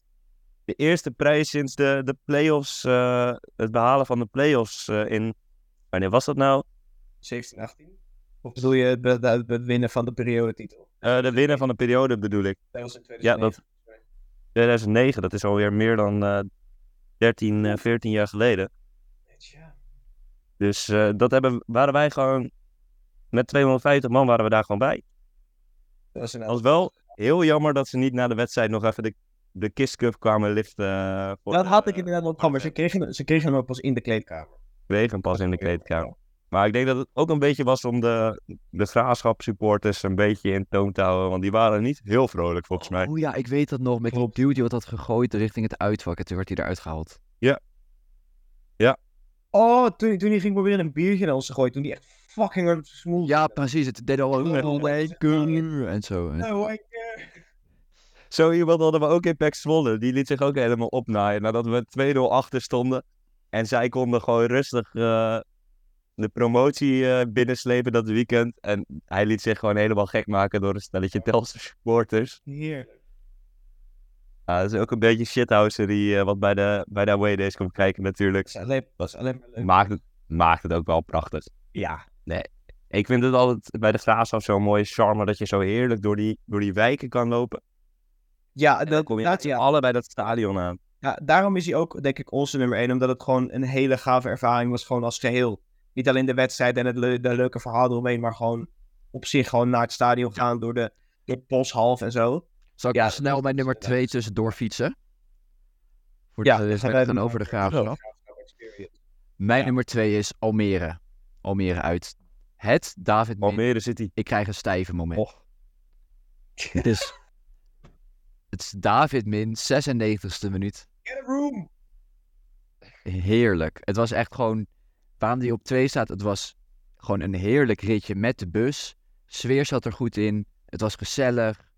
de eerste prijs sinds de, de playoffs, eh, het behalen van de playoffs eh in, wanneer was dat nou? 17, 18? Of bedoel je het, het, het- het winnen van de periodetitel? Eh, de winnaar van de periode bedoel ik. Dat was in Ja, 2009. 2009, dat is alweer meer dan eh 13, eh, 14 jaar geleden. Dus eh, dat hebben, waren wij gewoon, met 250 man waren we daar gewoon bij. Dat was een wel heel jammer dat ze niet na de wedstrijd nog even de, de Kiss Cup kwamen liften. eh, voor Dat had ik inderdaad wel maar Ze kregen, ze kregen hem ook pas in de kleedkamer. Wegen pas in de kleedkamer. Maar ik denk dat het ook een beetje was om de, de graafschap supporters een beetje in toon te houden. Want die waren niet heel vrolijk volgens mij. Oh ja, ik weet dat nog. Met die die wat had gegooid richting het uitvak. En toen werd hij eruit gehaald. Oh, toen, toen hij ging proberen een biertje naar ons te gooien. Toen hij echt fucking hard smoel Ja, precies. Het deed al Oh, een en zo. En- Oh, ik, eh, Zo iemand hadden we ook in Pek Zwolle. Die liet zich ook helemaal opnaaien nadat we 2-0 achter stonden. En zij konden gewoon rustig eh, de promotie eh, binnenslepen dat weekend. En hij liet zich gewoon helemaal gek maken door een stelletje Telstar supporters. Hier. Ja, dat is ook een beetje shithousery eh wat bij de, bij de away days komt kijken natuurlijk. Is alleen, is alleen maar leuk. Maakt het, maakt het ook wel prachtig. Ja. Ik vind het altijd bij de Graafschap zo'n mooie charme dat je zo heerlijk door die, door die wijken kan lopen. Ja, En dan dat, kom je dat, ja. bij dat stadion aan. ja, daarom is hij ook, denk ik, onze nummer 1. Omdat het gewoon een hele gave ervaring was, gewoon als geheel. Niet alleen de wedstrijd en het le- de leuke verhaal eromheen, maar gewoon op zich gewoon naar het stadion gaan door de, door het boshalf en zo. Zal ik Ja, snel mijn nummer. 2 tussendoor fietsen? Voor Ja, de, dan gaan over de graafschap. Mijn Ja. nummer 2 is Almere. Almere uit. Het David Min. Almere City. Ik krijg een stijve moment. Och. Het is, het is David Min, 96e minuut. Get a room! Heerlijk. Het was echt gewoon, waarom die op 2 staat, het was gewoon een heerlijk ritje met de bus. Sfeer zat er goed in. Het was gezellig.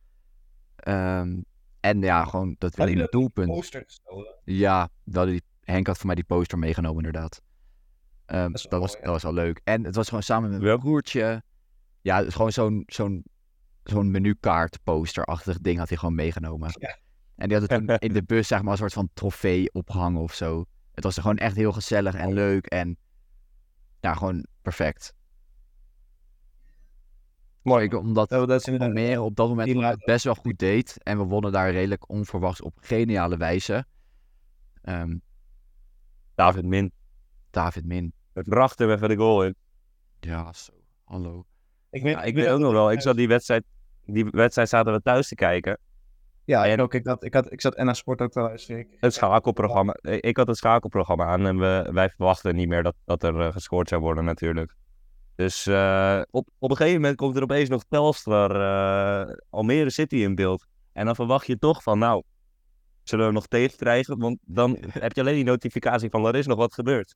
Ehm, en ja, gewoon dat wil hij een doelpunt. Poster gestolen. Ja, hadden die, Henk had voor mij die poster meegenomen inderdaad. Ehm, Dat dat, was, mooi, dat was wel leuk. En het was gewoon samen met mijn broertje. Ja, het is gewoon zo'n zo'n zo'n menukaart posterachtig ding had hij gewoon meegenomen. Ja. En die had het toen in de bus zeg maar een soort van trofee ophangen of zo. Het was er gewoon echt heel gezellig en leuk en ja, gewoon perfect. Mooi. Ik, omdat Oh, dat is. Almere op dat moment het best wel goed deed. En we wonnen daar redelijk onverwachts op geniale wijze. Ehm, David Min. David Min. Het bracht hem even de goal in. Ja, zo. Hallo. Ik weet, Ja, ik weet ook nog wel. Ik zat die wedstrijd, die wedstrijd zaten we thuis te kijken. Ja, en ook. Ik, had, ik, had, ik zat NA Sport ook luisteren. Ik- Het schakelprogramma. Ik had het schakelprogramma aan en we, wij verwachten niet meer dat, dat er eh, gescoord zou worden natuurlijk. Dus eh, op, op een gegeven moment komt er opeens nog Telstar eh, Almere City in beeld. En dan verwacht je toch van nou, zullen we nog tegenkrijgen? Want dan heb je alleen die notificatie van er is nog wat gebeurd.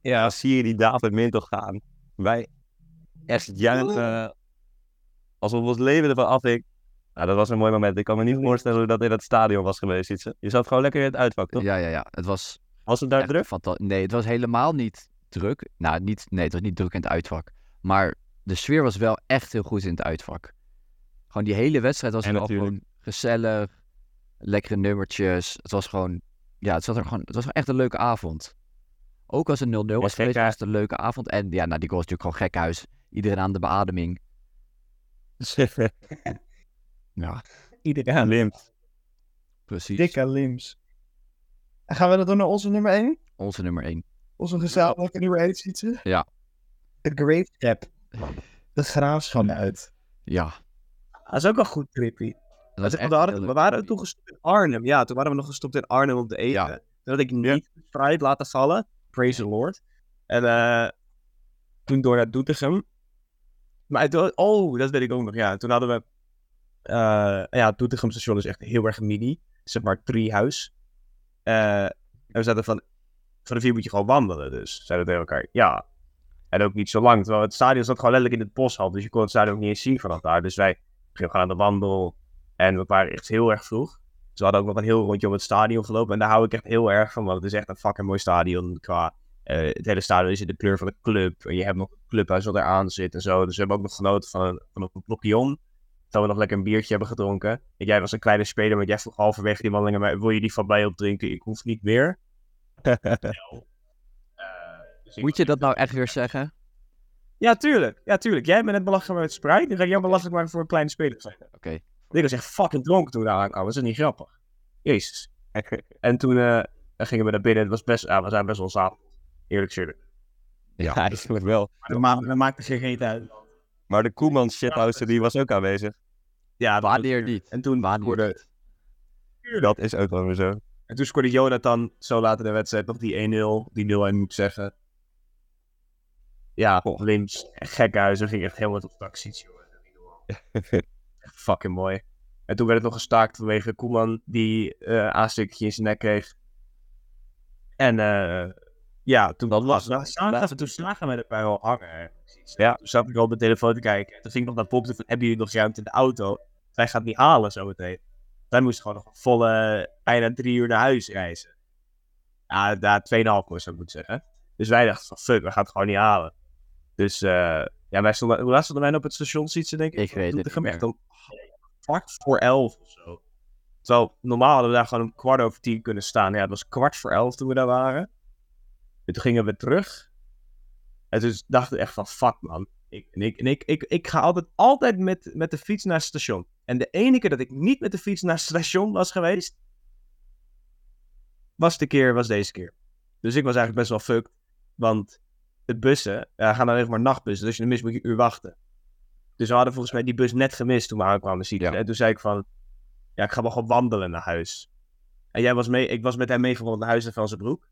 Ja, Dan zie je die David Min toch gaan. Wij echt juichen alsof ons leven ervan afhing. Nou, dat was een mooi moment. Ik kan me niet voorstellen hoe dat in het stadion was geweest. Je zat gewoon lekker in het uitvak, toch? Ja, ja, ja. Het was Was het daar druk? Nee, het was helemaal niet druk. Nou, niet, nee, het was niet druk in het uitvak. Maar de sfeer was wel echt heel goed in het uitvak. Gewoon die hele wedstrijd was wel gewoon gezellig. Lekkere nummertjes. Het was gewoon... Ja, het, zat er gewoon, het was gewoon echt een leuke avond. Ook als het 0-0 was geweest, was het een leuke avond. En ja, nou, die goal is natuurlijk gewoon gekhuis. Iedereen aan de beademing. Ja, iedereen. Limp. precies. Dikke limbs. En gaan we dat doen naar onze nummer 1? Onze nummer 1. Onze gezamenlijke nummer 1 fietsen? Ja. De Great Trap. De graafschap uit. Ja, Dat is ook wel goed creepy. dat was we, hadden- we waren toen gestopt in Arnhem. Ja, toen waren we nog gestopt in Arnhem om te eten. Ja. Toen had ik niet fruit laten vallen. Praise the Lord. En eh, toen door naar Doetinchem. Maar het, oh, dat weet ik ook nog. Ja, toen hadden we... eh ja, Doetinchem station is echt heel erg mini. Zeg maar driehuis. Eh en we zaten van... Van de vier moet je gewoon wandelen. Dus zeiden tegen elkaar, ja. En ook niet zo lang. Terwijl het stadion zat gewoon letterlijk in het boshal. Dus je kon het stadion ook niet eens zien vanaf daar. Dus wij gingen gewoon aan de wandel. En we waren echt heel erg vroeg. Dus we hadden ook nog een heel rondje om het stadion gelopen. En daar hou ik echt heel erg van. Want het is echt een fucking mooi stadion. Qua, eh, het hele stadion is in de kleur van de club. En je hebt nog een clubhuis wat eraan zit en zo. Dus we hebben ook nog genoten van een, van Terwijl we nog lekker een biertje hebben gedronken. En jij was een kleine speler, maar jij vroeg halverwege die wandeling aan mij, wil je die van mij opdrinken? Ik hoef niet meer. Dus ik Moet je dat nou echt weer zeggen? Ja, tuurlijk. Ja, tuurlijk. Jij bent net belachelijk met Sprite. Dan ga ik jou belachelijk maken voor een kleine speler zijn. Oké. Ik was echt fucking dronken toen we daar aankwamen. Dat is niet grappig. Jezus. En toen eh, gingen we naar binnen. Het was best, ja, we zijn best wel zaad. Eerlijk zullen. Ja. Eigenlijk wel. Maar dat ma dat maakte zich geen uit. Maar de Koeman shithouser die was ook aanwezig. Ja, Wanneer niet? En toen, Wanneer? Dat is ook wel weer zo. en toen scoorde Jonathan zo later in de wedstrijd nog die 1-0. Die 0-1 moet zeggen. Ja, Goh. Lims. Gekhuizen ging echt helemaal tot taxis. Echt fucking mooi. En toen werd het nog gestaakt vanwege Koeman die eh aanstukje in zijn nek kreeg. En eh, ja, toen Dat was- was zagen, toen zagen we het bij wel hangen. Ja. Toen zat ik al op mijn telefoon te kijken. Toen ging ik nog naar Bob van, hebben jullie nog ruimte in de auto? Zij gaat niet halen zometeen. Wij moesten gewoon nog een volle, bijna drie uur naar huis reizen. Ja, daar 2,5 zou ik moeten zeggen. Dus wij dachten van, fuck, we gaan het gewoon niet halen. Dus eh, ja, wij stonden, hoe laat stonden wij op het station zitten, denk ik? Ik weet het niet Echt om kwart voor elf of zo. Terwijl normaal hadden we daar gewoon een kwart over tien kunnen staan. Ja, het was kwart voor elf toen we daar waren. En toen gingen we terug. En toen dachten we echt van, fuck man. Ik, en ik, en ik, ik, ik ga altijd, altijd met, met de fiets naar het station. En de ene keer dat ik niet met de fiets naar het station was geweest, was de keer, was deze keer. Dus ik was eigenlijk best wel fucked. Want de bussen gaan alleen maar nachtbussen. Dus als je hem mist, moet je een uur wachten. Dus we hadden volgens mij die bus net gemist toen we aankwamen. Ja. En toen zei ik van, ja, ik ga wel gewoon wandelen naar huis. En jij was mee, ik was met hem meegewandeld naar huis in Velsenbroek.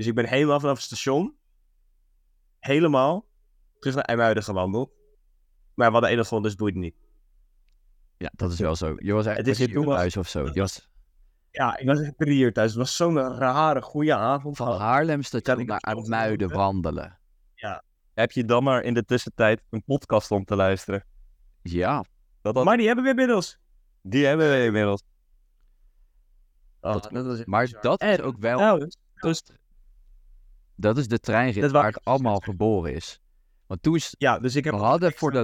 Dus ik ben helemaal vanaf het station, helemaal, terug naar IJmuiden gewandeld. Maar we hadden één grond, dus het boeide niet. Ja, dat is wel zo. Je was Het echt is thuis of zo. Je was Ja, ik was echt drie uur thuis. Het was zo'n rare, goede avond. van Haarlem station naar het nog Muiden doen, hè? wandelen. Heb je dan maar in de tussentijd een podcast om te luisteren? Ja, Dat, dat, Maar die hebben we inmiddels. die hebben we inmiddels. Oh, dat maar bizar. dat is En ook wel... trouwens, dus, Dat is de treinrit Dat waar ik het allemaal geboren is. Want toen is, ja, dus ik heb We hadden voor de-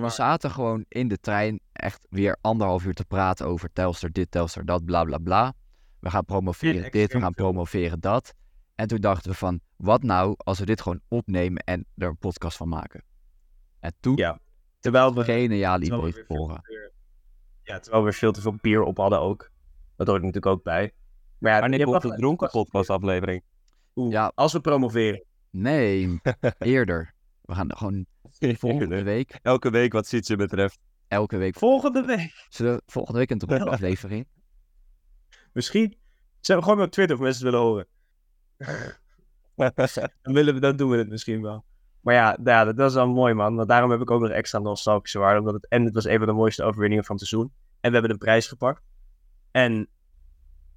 we zaten gewoon in de trein echt weer anderhalf uur te praten over Telstar dit, Telstar dat, bla bla bla. We gaan promoveren Dit dit, we gaan promoveren dat. En toen dachten we van, wat nou als we dit gewoon opnemen en er een podcast van maken? En toen, Ja, terwijl we, geniaal idee veel- ja, terwijl we veel te veel bier op hadden ook. Dat hoort natuurlijk ook bij. Maar ja, Wanneer wel de dronken podcastaflevering? Oeh, Ja. Als we promoveren. Nee, eerder. We gaan gewoon volgende week, Elke week wat Sietse betreft. elke week. Volgende week. Zullen we volgende week een dronken aflevering? Misschien. Zijn we gewoon op Twitter of mensen het willen horen. Dan, willen we, dan doen we het misschien wel. Maar ja, ja, dat was wel mooi man. Want daarom heb ik ook nog extra nostalgische waarde. Omdat het, en het was een van de mooiste overwinningen van het seizoen. En we hebben een prijs gepakt. En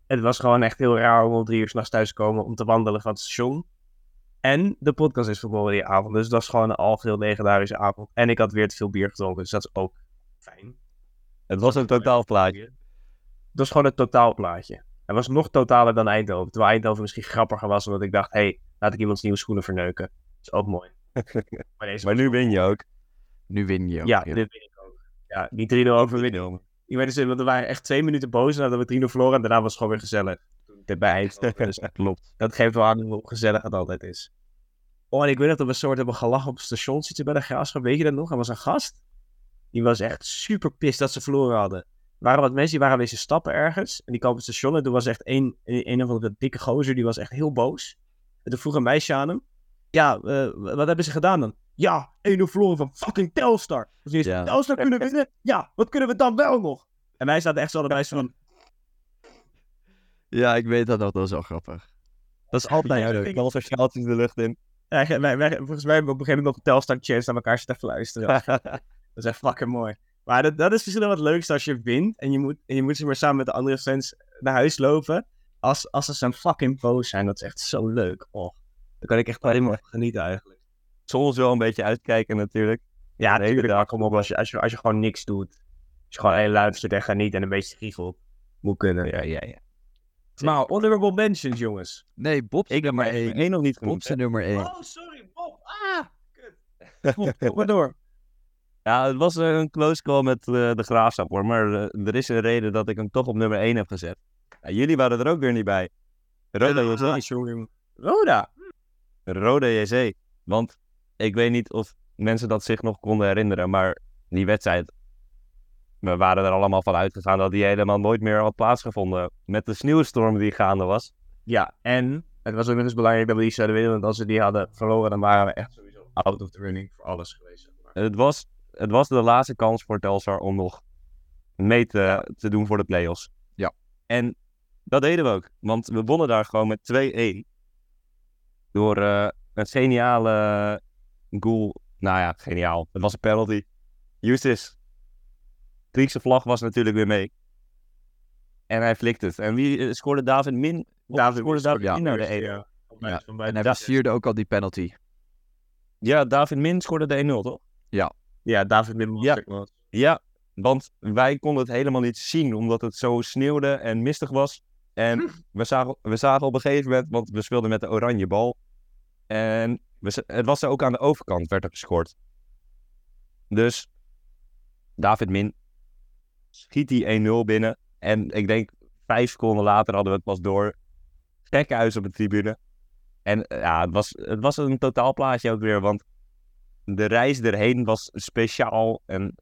het was gewoon echt heel raar om om drie uur s'nachts thuis te komen om te wandelen van het station. En de podcast is verboden die avond. Dus dat is gewoon een algeheel legendarische avond. En ik had weer te veel bier gedronken. Dus dat is ook fijn. Het was een totaalplaatje. Het was gewoon het totaalplaatje. Het was nog totaler dan Eindhoven. Terwijl Eindhoven misschien grappiger was, omdat ik dacht, hé, hey, laat ik iemands nieuwe schoenen verneuken. Dat is ook mooi. Maar, deze Maar nu win je ook. Nu win je ook. Ja, ja. dit win ik ook. Ja, die 3-0 overwinning. Ik weet dus, want we waren echt twee minuten boos nadat we 3-0 verloren. En daarna was het gewoon weer gezellig. Dit bij Eindhoven. Dus Klopt. dat geeft wel aan hoe gezellig het altijd is. Oh, en ik weet nog dat we een soort hebben gelachen op het station zitten bij de graafschap. Weet je dat nog? Er was een gast. Die was echt super pist dat ze verloren hadden. Er waren wat mensen die waren wezen stappen ergens. En die kwamen op het station. En toen was echt een, een, een of andere dikke gozer. Die was echt heel boos. En toen vroeg een meisje aan hem. Ja, eh, wat hebben ze gedaan dan? Ja, 1-0 verloren van fucking Telstar. Dus die is Ja. Telstar kunnen winnen? Ja, wat kunnen we dan wel nog? En wij zaten echt zo allebei zo van... Ja, ik weet dat nog, dat is wel grappig. Dat is altijd Ja, leuk. ik- Knal sociaaltjes de lucht in. Ja, wij, wij, volgens mij hebben we op een gegeven moment nog Telstar chats naar elkaar zitten fluisteren. Dat is echt fucking mooi. Maar dat, dat is misschien wel het leukste als je wint en je moet, en je moet zeg maar, samen met de andere fans naar huis lopen. Als, als ze zo'n fucking boos zijn, dat is echt zo leuk. Oh, daar kan ik echt helemaal van genieten eigenlijk. Soms wel een beetje uitkijken natuurlijk. Ja, hele natuurlijk. dag. Kom op, als je, als, je, als je gewoon niks doet. Als je gewoon alleen luistert en geniet en een beetje giechelt. Moet kunnen. Ja, ja, ja. Maar honorable mentions, jongens. Nee, Bob Ik heb nummer maar 1. één nog niet Bob genoemd. hè. nummer 1. Oh, sorry, Bob. Ah, kut. Bob, kom maar door. Ja, het was een close call met eh, de graafschap hoor. Maar eh, er is een reden dat ik hem toch op nummer 1 heb gezet. Ja, jullie waren er ook weer niet bij. Roda JC. Roda. Roda JC. Want ik weet niet of mensen dat zich nog konden herinneren. Maar die wedstrijd. We waren er allemaal van uitgegaan dat die helemaal nooit meer had plaatsgevonden. Met de sneeuwstorm die gaande was. Ja, en het was ook nog eens belangrijk dat we die zouden winnen. Want als we die hadden verloren, dan waren we echt sowieso out of the running voor alles geweest. maar. Het was, het was de laatste kans voor Telstar om nog mee te, te doen voor de play-offs. Ja. En dat deden we ook. Want we wonnen daar gewoon met 2-1. Door eh, een geniale goal. Nou ja, geniaal. Het was een penalty. Justus. Griekse vlag was natuurlijk weer mee. En hij flikt het. En wie eh, scoorde David Min? David scoorde David ja. Min naar de 1 Ja. Ja, En hij versierde ook al die penalty. Ja, David Min scoorde de 1-0, toch? Ja, David Middel. Ja. Ja, want wij konden het helemaal niet zien, omdat het zo sneeuwde en mistig was. En we zagen, we zagen op een gegeven moment, want we speelden met de oranje bal. En we, het was er ook aan de overkant, werd er gescoord. Dus David Min schiet die 1-0 binnen. En ik denk vijf seconden later hadden we het pas door. Gekkenhuis op de tribune. En eh, ja, het was, het was een totaalplaatje ook weer, want de reis erheen was speciaal. En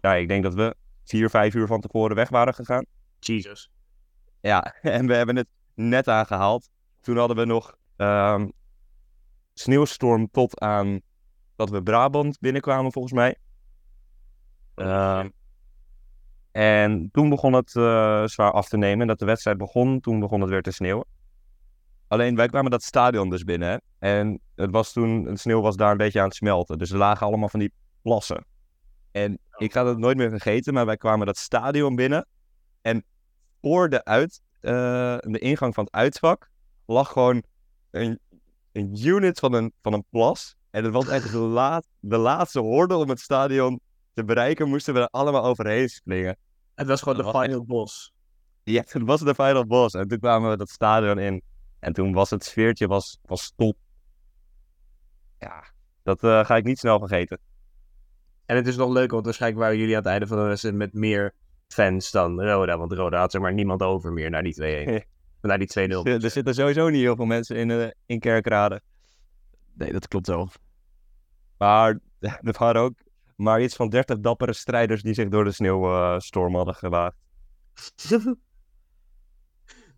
ja, ik denk dat we vier, vijf uur van tevoren weg waren gegaan. Jesus. Ja, en we hebben het net aangehaald. Toen hadden we nog ehm, sneeuwstorm tot aan dat we Brabant binnenkwamen, volgens mij. Ehm, en toen begon het eh, zwaar af te nemen. En dat de wedstrijd begon, toen begon het weer te sneeuwen. Alleen wij kwamen dat stadion dus binnen. Hè? En het was toen, de sneeuw was daar een beetje aan het smelten. Dus er lagen allemaal van die plassen. En ik ga het nooit meer vergeten, maar wij kwamen dat stadion binnen. En voor de, uit, eh, de ingang van het uitvak lag gewoon een, een unit van een, van een plas. En het was echt de, laat, de laatste horde om het stadion te bereiken, moesten we er allemaal overheen springen. Het was gewoon Dat de was final boss. Ja, het was de final boss. En toen kwamen we dat stadion in. En toen was het sfeertje was, was top. Ja, dat eh, ga ik niet snel vergeten. En het is nog leuk, want waarschijnlijk waren jullie aan het einde van de wedstrijd met meer fans dan Roda. Want Roda had zeg maar niemand over meer naar die 2-1. naar die 2-0. Er, er zitten sowieso niet heel veel mensen in, eh, in Kerkrade. Nee, dat klopt wel. Maar er waren ook maar iets van 30 dappere strijders die zich door de sneeuwstorm hadden gewaagd.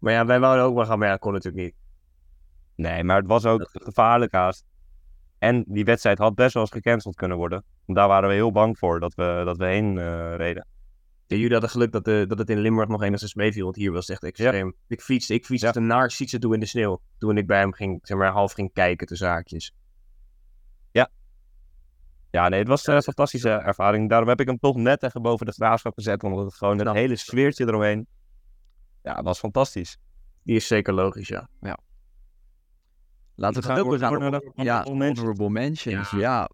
maar ja, wij wouden ook wel gaan, maar ja, kon natuurlijk niet. Nee, maar het was ook gevaarlijk haast. En die wedstrijd had best wel eens gecanceld kunnen worden. Daar waren we heel bang voor dat we, dat we heen eh, reden. Ja, jullie hadden geluk dat, de, dat het in Limburg nog enigszins meeviel, want hier was het echt extreem. Ik fietste, ik fietste Ja. naar fietsen toe in de sneeuw. Toen ik bij hem ging, zeg maar, half ging kijken te zaakjes. Ja, nee, het was een fantastische ervaring. Daarom heb ik hem toch net even boven de graafschap gezet. Omdat het gewoon het Knap. hele sfeertje eromheen. Ja, het was fantastisch. Die is zeker logisch, ja. Laten we gaan ook naar op de ja, honorable mentions. honorable mentions. Ja. Ja.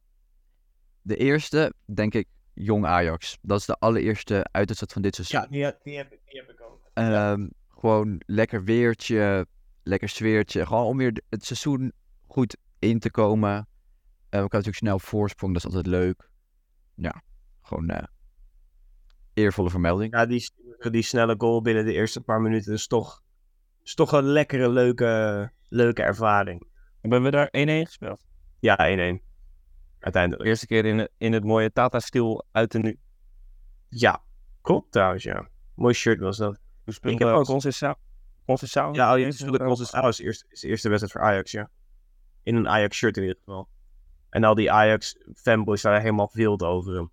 De eerste, denk ik, Jong Ajax. Dat is de allereerste uitwedstrijd van dit seizoen. die, die, heb, die heb ik ook. Ehm, gewoon lekker weertje, lekker sfeertje. Gewoon om weer het seizoen goed in te komen. Eh, we kunnen natuurlijk snel voorsprong, dat is altijd leuk. Ja, gewoon eh, eervolle vermelding. Ja, die, die snelle goal binnen de eerste paar minuten is toch, is toch een lekkere, leuke, leuke ervaring. Hebben we daar 1-1 gespeeld? Ja, 1-1. De Uiteindelijk. eerste keer in, in het mooie Tata-stil uit de nu. Ja, klopt trouwens, ja. Mooi shirt was dat. Ik speelde heb ook- Conceição. Conceição. Ja, oh, ja, is de Conceição is de eerste, wedstrijd voor Ajax, ja. In een Ajax-shirt in ieder geval. En al die Ajax-fanboys waren helemaal wild over hem.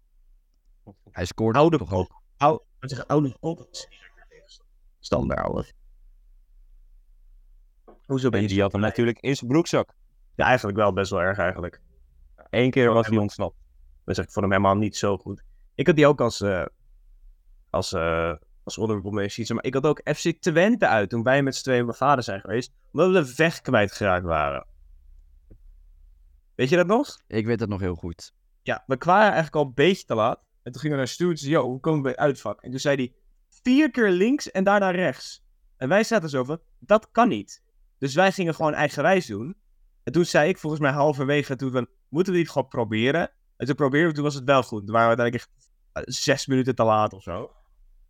Hij scoorde Oude toch ook. Oude, oude kop. Standaard. Hoezo ben En je die had hem natuurlijk in zijn broekzak. Ja, eigenlijk wel best wel erg eigenlijk. Eén keer was hij ontsnapt. Dus ik vond hem helemaal niet zo goed. Ik had die ook als, eh als, eh als honorable mention. Maar ik had ook FC Twente uit toen wij met z'n tweeën mijn vader zijn geweest. Omdat we de weg kwijtgeraakt waren. Weet je dat nog? Ik weet dat nog heel goed. Ja, we kwamen eigenlijk al een beetje te laat. En toen gingen we naar Stu en zei, yo, hoe komen we bij uitvak? En toen zei hij, vier keer links en daarna rechts. En wij zaten zo van, dat kan niet. Dus wij gingen gewoon eigenwijs doen. En toen zei ik volgens mij halverwege, toen van, moeten we dit gewoon proberen? En toen probeerden we, toen was het wel goed. Toen waren we uiteindelijk echt eh, zes minuten te laat of zo.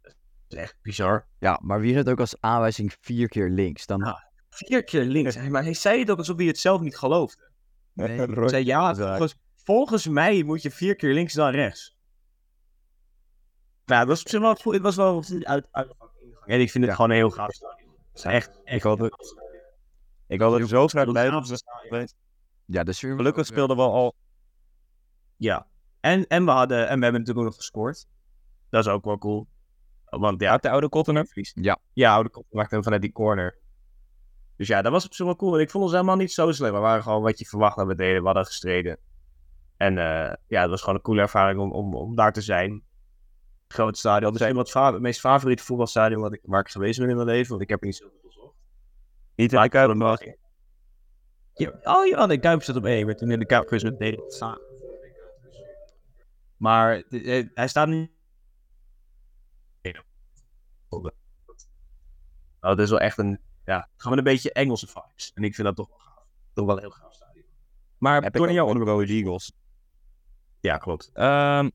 Dat is echt bizar. Ja, maar wie had ook als aanwijzing vier keer links? Dan, Ah. Vier keer links. Maar hij zei het ook alsof hij het zelf niet geloofde. Nee, Hij zei, ja, volgens, volgens mij moet je vier keer links dan rechts. Nou, dat was op zich wel goed. Het was wel uit, uit En ik vind het Ja. gewoon heel gaaf. Het is echt, echt had het- Ik had er zo graag bij geweest. ja, de Gelukkig ook, speelden we al. Ja. En, en, we hadden, en we hebben natuurlijk ook nog gescoord. Dat is ook wel cool. Want ja, de oude Kottener. Ja. Ja, oude kop maakte hem vanuit die corner. Dus ja, dat was op zich wel cool. Ik vond ons helemaal niet zo slecht. We waren gewoon wat je verwacht dat we deden. We hadden gestreden. En eh, ja, het was gewoon een coole ervaring om, om, om daar te zijn. Groot stadion. Het is een wat fa- het meest favoriete voetbalstadion wat ik, waar ik geweest ben in mijn leven. Want ik heb er niet zoveel gezocht. Niet in Maar de Kuip. wel- Ja, oh ja, de Kuip zat op één. Werd toen in de Kuip geweest met Nederland samen. Maar hij staat niet... Nou, dat is wel echt een, ja, gewoon een beetje Engelse vibes. En ik vind dat toch wel gaaf. Toch wel heel gaaf stadion. Maar Heb door naar. Go Eagles. Ja, klopt. Ehm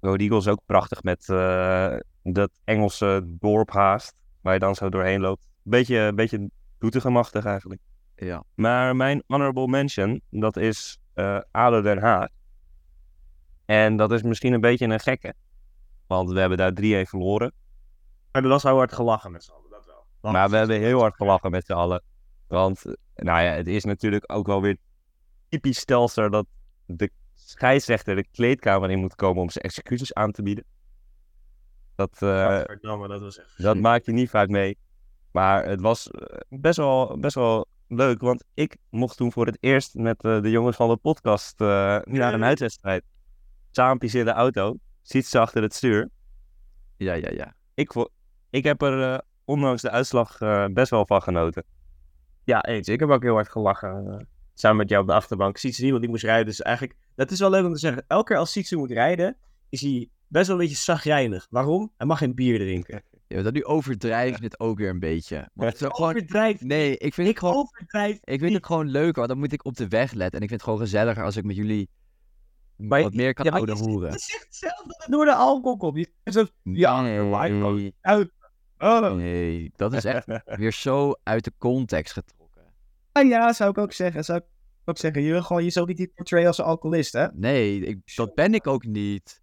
Go Eagles ook prachtig met eh, dat Engelse dorp haast. Waar je dan zo doorheen loopt. Beetje, beetje doetinchemachtig eigenlijk. Ja. Maar mijn honorable mention, dat is eh ADO Den Haag. En dat is misschien een beetje een gekke. Want we hebben daar 3-1 verloren. Maar er was heel hard gelachen met z'n allen, dat wel. Maar we hebben heel hard gelachen met z'n allen. Want, eh, nou ja, het is natuurlijk ook wel weer typisch Telstar dat de scheidsrechter de kleedkamer in moet komen om zijn excuses aan te bieden. Dat, Godverdamme, dat was echt... dat maak je niet vaak mee. Maar het was eh, best wel, best wel leuk, want ik mocht toen voor het eerst met eh, de jongens van de podcast eh, naar een uitwedstrijd. Saampjes in de auto, ziet ze achter het stuur. Ja, ja, ja. Ik, vo- ik heb er ondanks de uitslag eh, best wel van genoten. Ja, eens. Ik heb ook heel hard gelachen. eh, samen met jou op de achterbank. Sietse niemand die moest rijden. Dus eigenlijk, dat is wel leuk om te zeggen. Elke keer als Sietse moet rijden, is hij best wel een beetje zagrijnig. Waarom? Hij mag geen bier drinken. Ja dat nu overdrijft het ook weer een beetje. Want het is gewoon... Nee, ik vind het Ik gewoon... overdrijf. Ik vind het gewoon leuk, want dan moet ik op de weg letten. En ik vind het gewoon gezelliger als ik met jullie Maar wat meer kan ja, maar oude je- hoeren. Je zegt zelf dat het door de alcohol komt. Je zo, ja, nee, uit. Oh, nee, dat is echt weer zo uit de context getrokken. Ah, ja, zou ik ook zeggen. Zou ik ook zeggen. Je wil gewoon jezelf niet portray als een alcoholist, hè? Nee, ik, dat ben ik ook niet.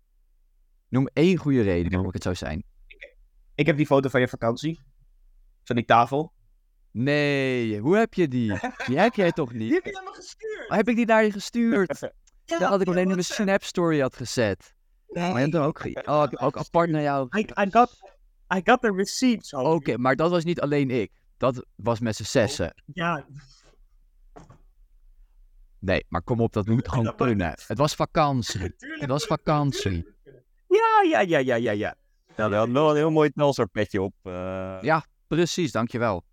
Noem één goede reden waarom ik het zou zijn. Ik heb die foto van je vakantie. Van die tafel. Nee, hoe heb je die? Die heb jij toch Die niet? heb je helemaal gestuurd. Waar heb ik die naar je gestuurd? Ja, Dat had ik alleen in mijn Snap story had gezet. Maar je hebt er ook, ge- oh, ook apart naar jou. I, I, got, I got the receipts. Oké, maar dat was niet alleen ik. Dat was met z'n zessen. Ja, Nee, maar kom op, dat moet gewoon kunnen. Het was vakantie. Het was vakantie. Ja, ja, ja, ja, ja, ja. Nou, hij had wel een heel mooi Telstar petje op. eh. Ja. Precies, dankjewel.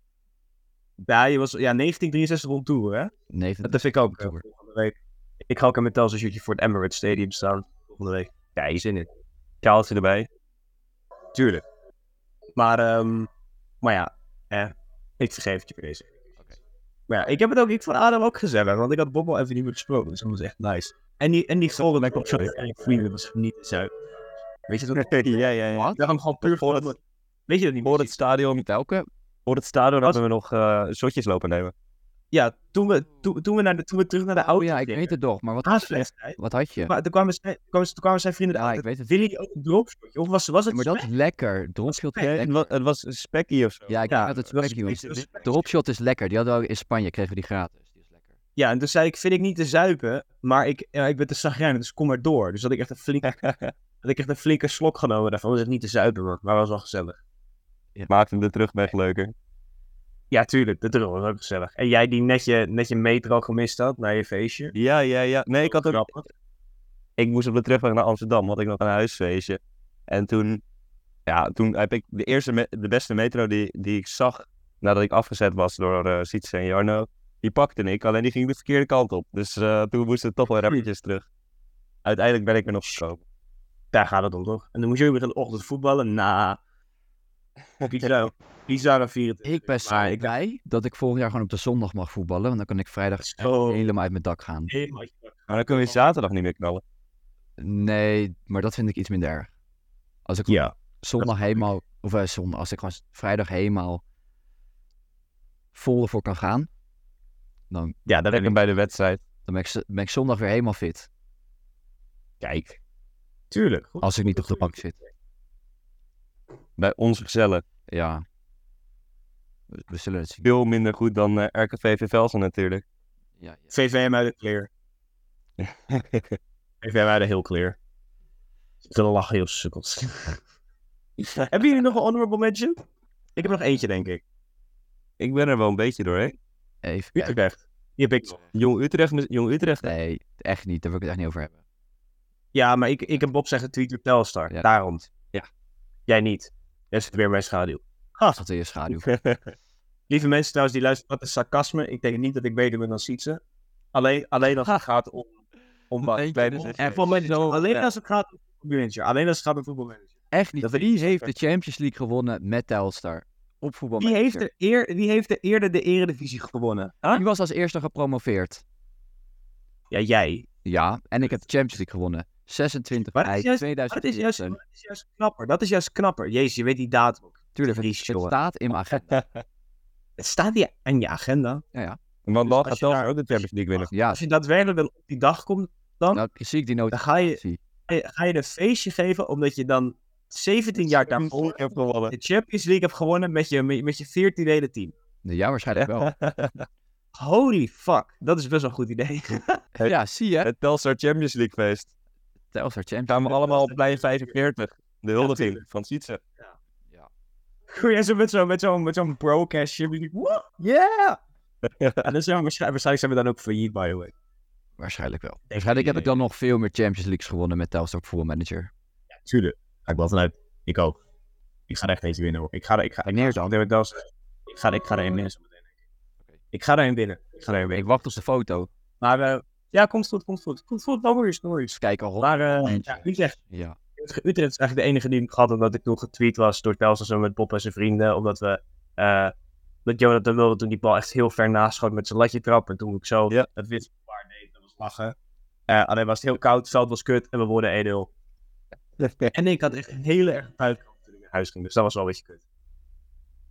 Ja, je was ja, 1963 rond toe, hè? Nee, Dat vind ik ook Tour. volgende week. Ik ga ook een shirtje voor het Emirates Stadium staan volgende week. Ja, je zin in. Sjaaltje erbij. Tuurlijk. Maar, ehm, maar ja, eh, ik vergeef het je voor deze. Maar ja, ik heb het ook, ik vond Adam ook gezellig, want ik had Bob al even niet meer gesproken, dus dat was echt nice. En die, en die golden ik op en vrienden was niet zuipen. Weet je dat? ja, ja, ja. Wat? Dat hem gewoon puur Voor het- Weet je dat niet? Voor het stadion, welke? voor het stadion Was- hebben we nog eh shotjes lopen nemen. Ja, toen we, toen, toen, we naar de, toen we terug naar de auto Oh ja, ik gingen, weet het toch. Maar wat, haaswedstrijd, wat had je? Maar toen kwamen, zij, kwamen, toen kwamen zijn vrienden Ja, uit. ik weet het. Willen ook een dropshotje? Of was, was het Maar dat is lekker. Dropshot is Het lekker. was, het was een spekkie of zo. Ja, ik Ja, dat het dat was spekkie was. spek- dat was spek. Dropshot is lekker. Die hadden we in Spanje. Kregen we die gratis. Die is lekker. Ja, en toen zei ik, vind ik niet te zuipen, maar ik, ja, ik ben te zagrijnig, dus kom maar door. Dus had ik echt een flinke, had ik echt een flinke slok genomen daarvan. Was het niet te zuipen, hoor, maar was wel gezellig. Maakte de terugweg leuker. Ja, tuurlijk, de drill was ook gezellig. En jij die net je, net je metro gemist had naar je feestje. Ja, ja, ja. Nee, ik had ook... Grappig. Ik moest op de terugweg naar Amsterdam, had ik nog een huisfeestje. En toen... Ja, toen heb ik de eerste, de beste metro die, die ik zag nadat ik afgezet was door eh Sietse en Jarno, die pakte ik. Alleen die ging de verkeerde kant op. Dus eh, toen moesten we toch wel rappertjes terug. Uiteindelijk ben ik er nog gekomen. Daar gaat het om, toch? En dan moest je weer in de ochtend voetballen. Nou, bizar. Bizarre 24. Ik ben zo ik- blij dat ik volgend jaar gewoon op de zondag mag voetballen. Want dan kan ik vrijdag helemaal uit mijn dak gaan. Helemaal- Maar dan kunnen we zaterdag niet meer knallen. Nee, maar dat vind ik iets minder erg. Als ik Ja. zondag helemaal, of eh, zondag, als ik gewoon vrijdag helemaal vol ervoor kan gaan, dan, Ja, dat heb Lekker ik. bij de wedstrijd. dan ben, ik, ben ik zondag weer helemaal fit. Kijk, Tuurlijk. Goed. Als ik niet op de bank zit. bij ons gezellen. Ja. We, we zullen het zien. Veel minder goed dan eh RKV Velsen natuurlijk. Ja, ja. VVM uit de clear. VVM uit de heel clear. Te lachen, heel sukkels. Hebben jullie nog een honorable mention? Ik heb nog eentje, denk ik. ik ben er wel een beetje doorheen. Even kijken. Utrecht. Die heb ik. Jong Utrecht, Jong Utrecht. Nee, echt niet. Daar wil ik het echt niet over hebben. Ja, maar ik, ik heb Bob zeggen tweet door Telstar. Ja. Daarom. Ja. Jij niet. Jij zit weer mijn schaduw. Dat is in je schaduw. Lieve mensen trouwens die luisteren, wat is sarcasme? Ik denk niet dat ik beter ben dan Sietse. Alleen, alleen als het gaat om... om wat. En voor zo- manager. Alleen ja. als het gaat om voetbalmanager. Alleen als het gaat om voetbalmanager. Echt niet. Dat Wie heeft de Champions League gewonnen met Telstar? op voetbal. Wie heeft, er eer, wie heeft er eerder de eredivisie gewonnen? Huh? Die was als eerste gepromoveerd. Ja, jij. Ja, en ik heb de Champions League gewonnen. 26 Maar dat mei is juist- Maar dat is, juist, 2014. dat is juist knapper. Dat is juist knapper. Jezus, je weet die datum ook. Tuurlijk, het, het staat in mijn agenda. Het staat hier aan je agenda. Want Dus dan als gaat daar- ook de Champions League winnen. Ja, Als je daadwerkelijk dan op die dag komt, dan nou zie ik die dan ga je, ga je- ga je een feestje geven omdat je dan 17 jaar daarvoor Ik heb gewonnen. de Champions League hebt gewonnen met je, met je 14 hele team. Ja, waarschijnlijk wel. Holy fuck, dat is best wel een goed idee. Ja, zie je. Het Telstar Champions League feest. Telstar Champions. Gaan we allemaal op plein 45. De huldiging van Sietse. Goeie, en zo met zo'n met zo'n met zo'n broadcast. What? Yeah! En dan zijn we waarschijnlijk, waarschijnlijk zijn we dan ook failliet, by the way. Waarschijnlijk wel. Waarschijnlijk heb ik dan nog veel meer Champions Leagues gewonnen met Telstar Football Manager. Tuurlijk. Ga ik wel vanuit. Ik ook. Ik ga er echt eentje winnen hoor. Ik ga er, ik ga? Ik ga, ik ga, ik ga er winnen. ik. Ik ga er een winnen. Ik ga er een Ik winnen. wacht op de foto. Maar eh, ja, komt goed, komt goed. Komt goed, no worries, no worries. Kijk al. Maar eh ja, Utrecht, Ja. Utrecht is eigenlijk de enige die ik gehad omdat ik toen getweet was door Telstra zo met Bob en zijn vrienden. Omdat we, eh dat Jonathan wilde toen die bal echt heel ver naast schoot met zijn latje trap. En toen ik zo Ja. dat wisselbaar deed, dat was lachen. Eh, alleen was het heel koud, het veld was kut en we worden 1-0. En ik had echt een hele erg buitenkant toen ik naar huis ging, dus dat was wel een beetje kut.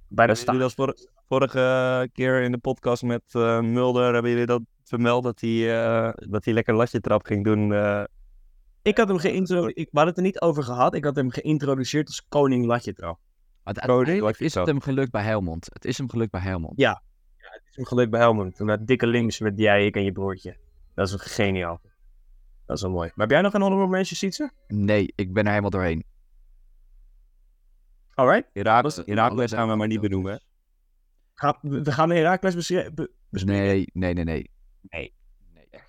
Bijna Hebben jullie staan. Vorige keer in de podcast met eh, Mulder, hebben jullie dat vermeld dat hij, eh, dat hij lekker latje trap ging doen? eh, Ik had hem geïntroduceerd, we hadden het er niet over gehad, ik had hem geïntroduceerd als koning latje trap. Uiteindelijk is het hem gelukt bij Helmond. Het is hem gelukt bij Helmond. Ja. Het is hem gelukt bij Helmond. Toen dat dikke links met jij, ik en je broertje. Dat is wel geniaal. Dat is wel mooi. Maar heb jij nog een honorable mention, Sietse? Nee, ik ben er helemaal doorheen. Alright. Herakles, Herakles gaan we maar niet benoemen. Ga, we gaan Herakles beschre- be- bespreken. Nee, nee, nee, nee. Nee.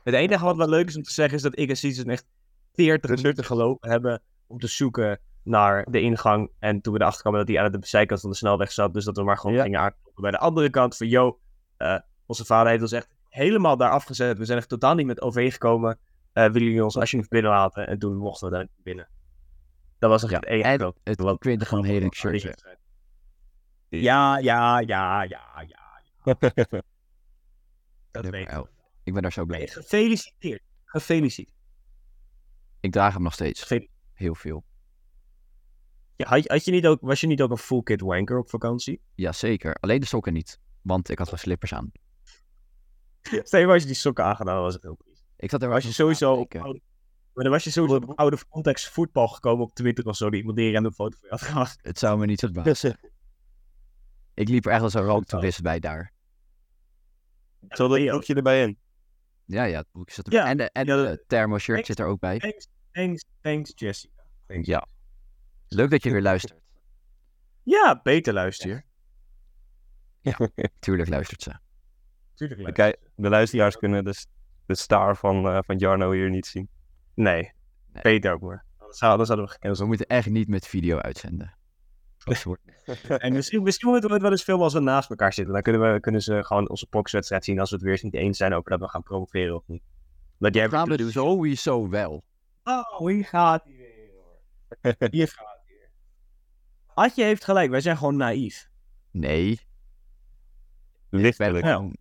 Het enige wat wel leuk is om te zeggen is dat ik en Sietse echt 40 minuten gelopen hebben om te zoeken naar de ingang. En toen we erachter kwamen dat hij aan de zijkant van de snelweg zat. Dus dat we maar gewoon Ja. gingen aankloppen bij de andere kant. Van, yo, eh, onze vader heeft ons echt helemaal daar afgezet. We zijn echt totaal niet met OV gekomen. Eh, willen jullie ons alsjeblieft binnen laten? En toen mochten we daar binnen. Dat was echt Ja, en grote- het wat- Quinten van Heding shirtje. Ja, ja, ja, ja, ja. Dat weet ik. Ik ben daar zo blij. Mee. gefeliciteerd. Gefeliciteerd. Ik draag hem nog steeds. Heel veel. Ja, had, had je niet ook, was je niet ook een full kit wanker op vakantie? Jazeker. Alleen de sokken niet. Want ik had wel slippers aan. Stel als je die sokken aangedaan was het heel triest. Ik zat er Was je sowieso op oude, maar dan was je sowieso op oude context voetbal gekomen op Twitter of zo, die iemand die een random foto van je had gemaakt. Het zou me niet verbazen. Ik liep er echt als een rooktoerist bij daar. Zal dat broekje erbij in? Ja, ja, het broekje zit er Ja. En de, en Ja, de dat- thermo-shirt Thanks. zit er ook bij. Thanks, thanks, thanks Jessica. Thanks. Ja. Leuk dat je weer luistert. Ja, beter luister. Tuurlijk luistert ze. Tuurlijk luister. Kijk, de luisteraars kunnen de, de star van, eh, van Jarno hier niet zien. Nee, Nee. beter ook. Anders anders hadden we We gecanceld. moeten echt niet met video uitzenden. En misschien, misschien moeten we het wel eens filmen als we naast elkaar zitten. Dan kunnen, we, kunnen ze gewoon onze boxwedstrijd zien als we het weer eens niet eens zijn over dat we gaan promoveren of niet. Dat jij gaan we doen sowieso wel. Oh, hier gaat hij weer hoor. Hier gaat hij weer. Adje heeft gelijk, wij zijn gewoon naïef. Nee, ik, Lichtelijk. gewoon,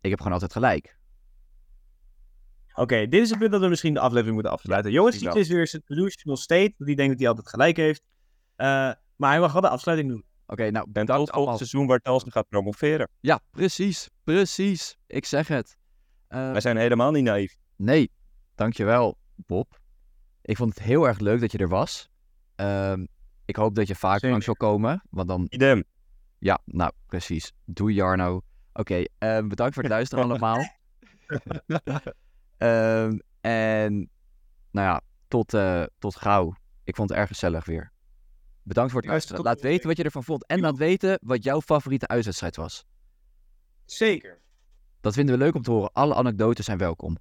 ik heb gewoon altijd gelijk. Oké, dit is het punt dat we misschien de aflevering moeten afsluiten. Jongens, dit is weer zijn delusional state. Die denkt dat hij altijd gelijk heeft. Eh, maar hij mag wel de afsluiting doen. Oké, nou, En tot allemaal. volgend seizoen waar Telstra gaat promoveren. Ja, precies. Precies. Ik zeg het. Eh, Wij zijn helemaal niet naïef. nee, dankjewel, Bob. Ik vond het heel erg leuk dat je er was. Ehm, ik hoop dat je vaak Zeker. langs zal komen. Want dan, Idem. ja, nou, precies. Doei Jarno. Oké, ehm, bedankt voor het luisteren allemaal. Ehm, en, nou ja, tot, eh, tot gauw. Ik vond het erg gezellig weer. Bedankt voor het luisteren. Laat weten wat je ervan vond. En laat weten wat jouw favoriete uitwedstrijd was. Zeker. Dat vinden we leuk om te horen. Alle anekdotes zijn welkom.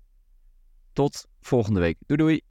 Tot volgende week. Doei doei.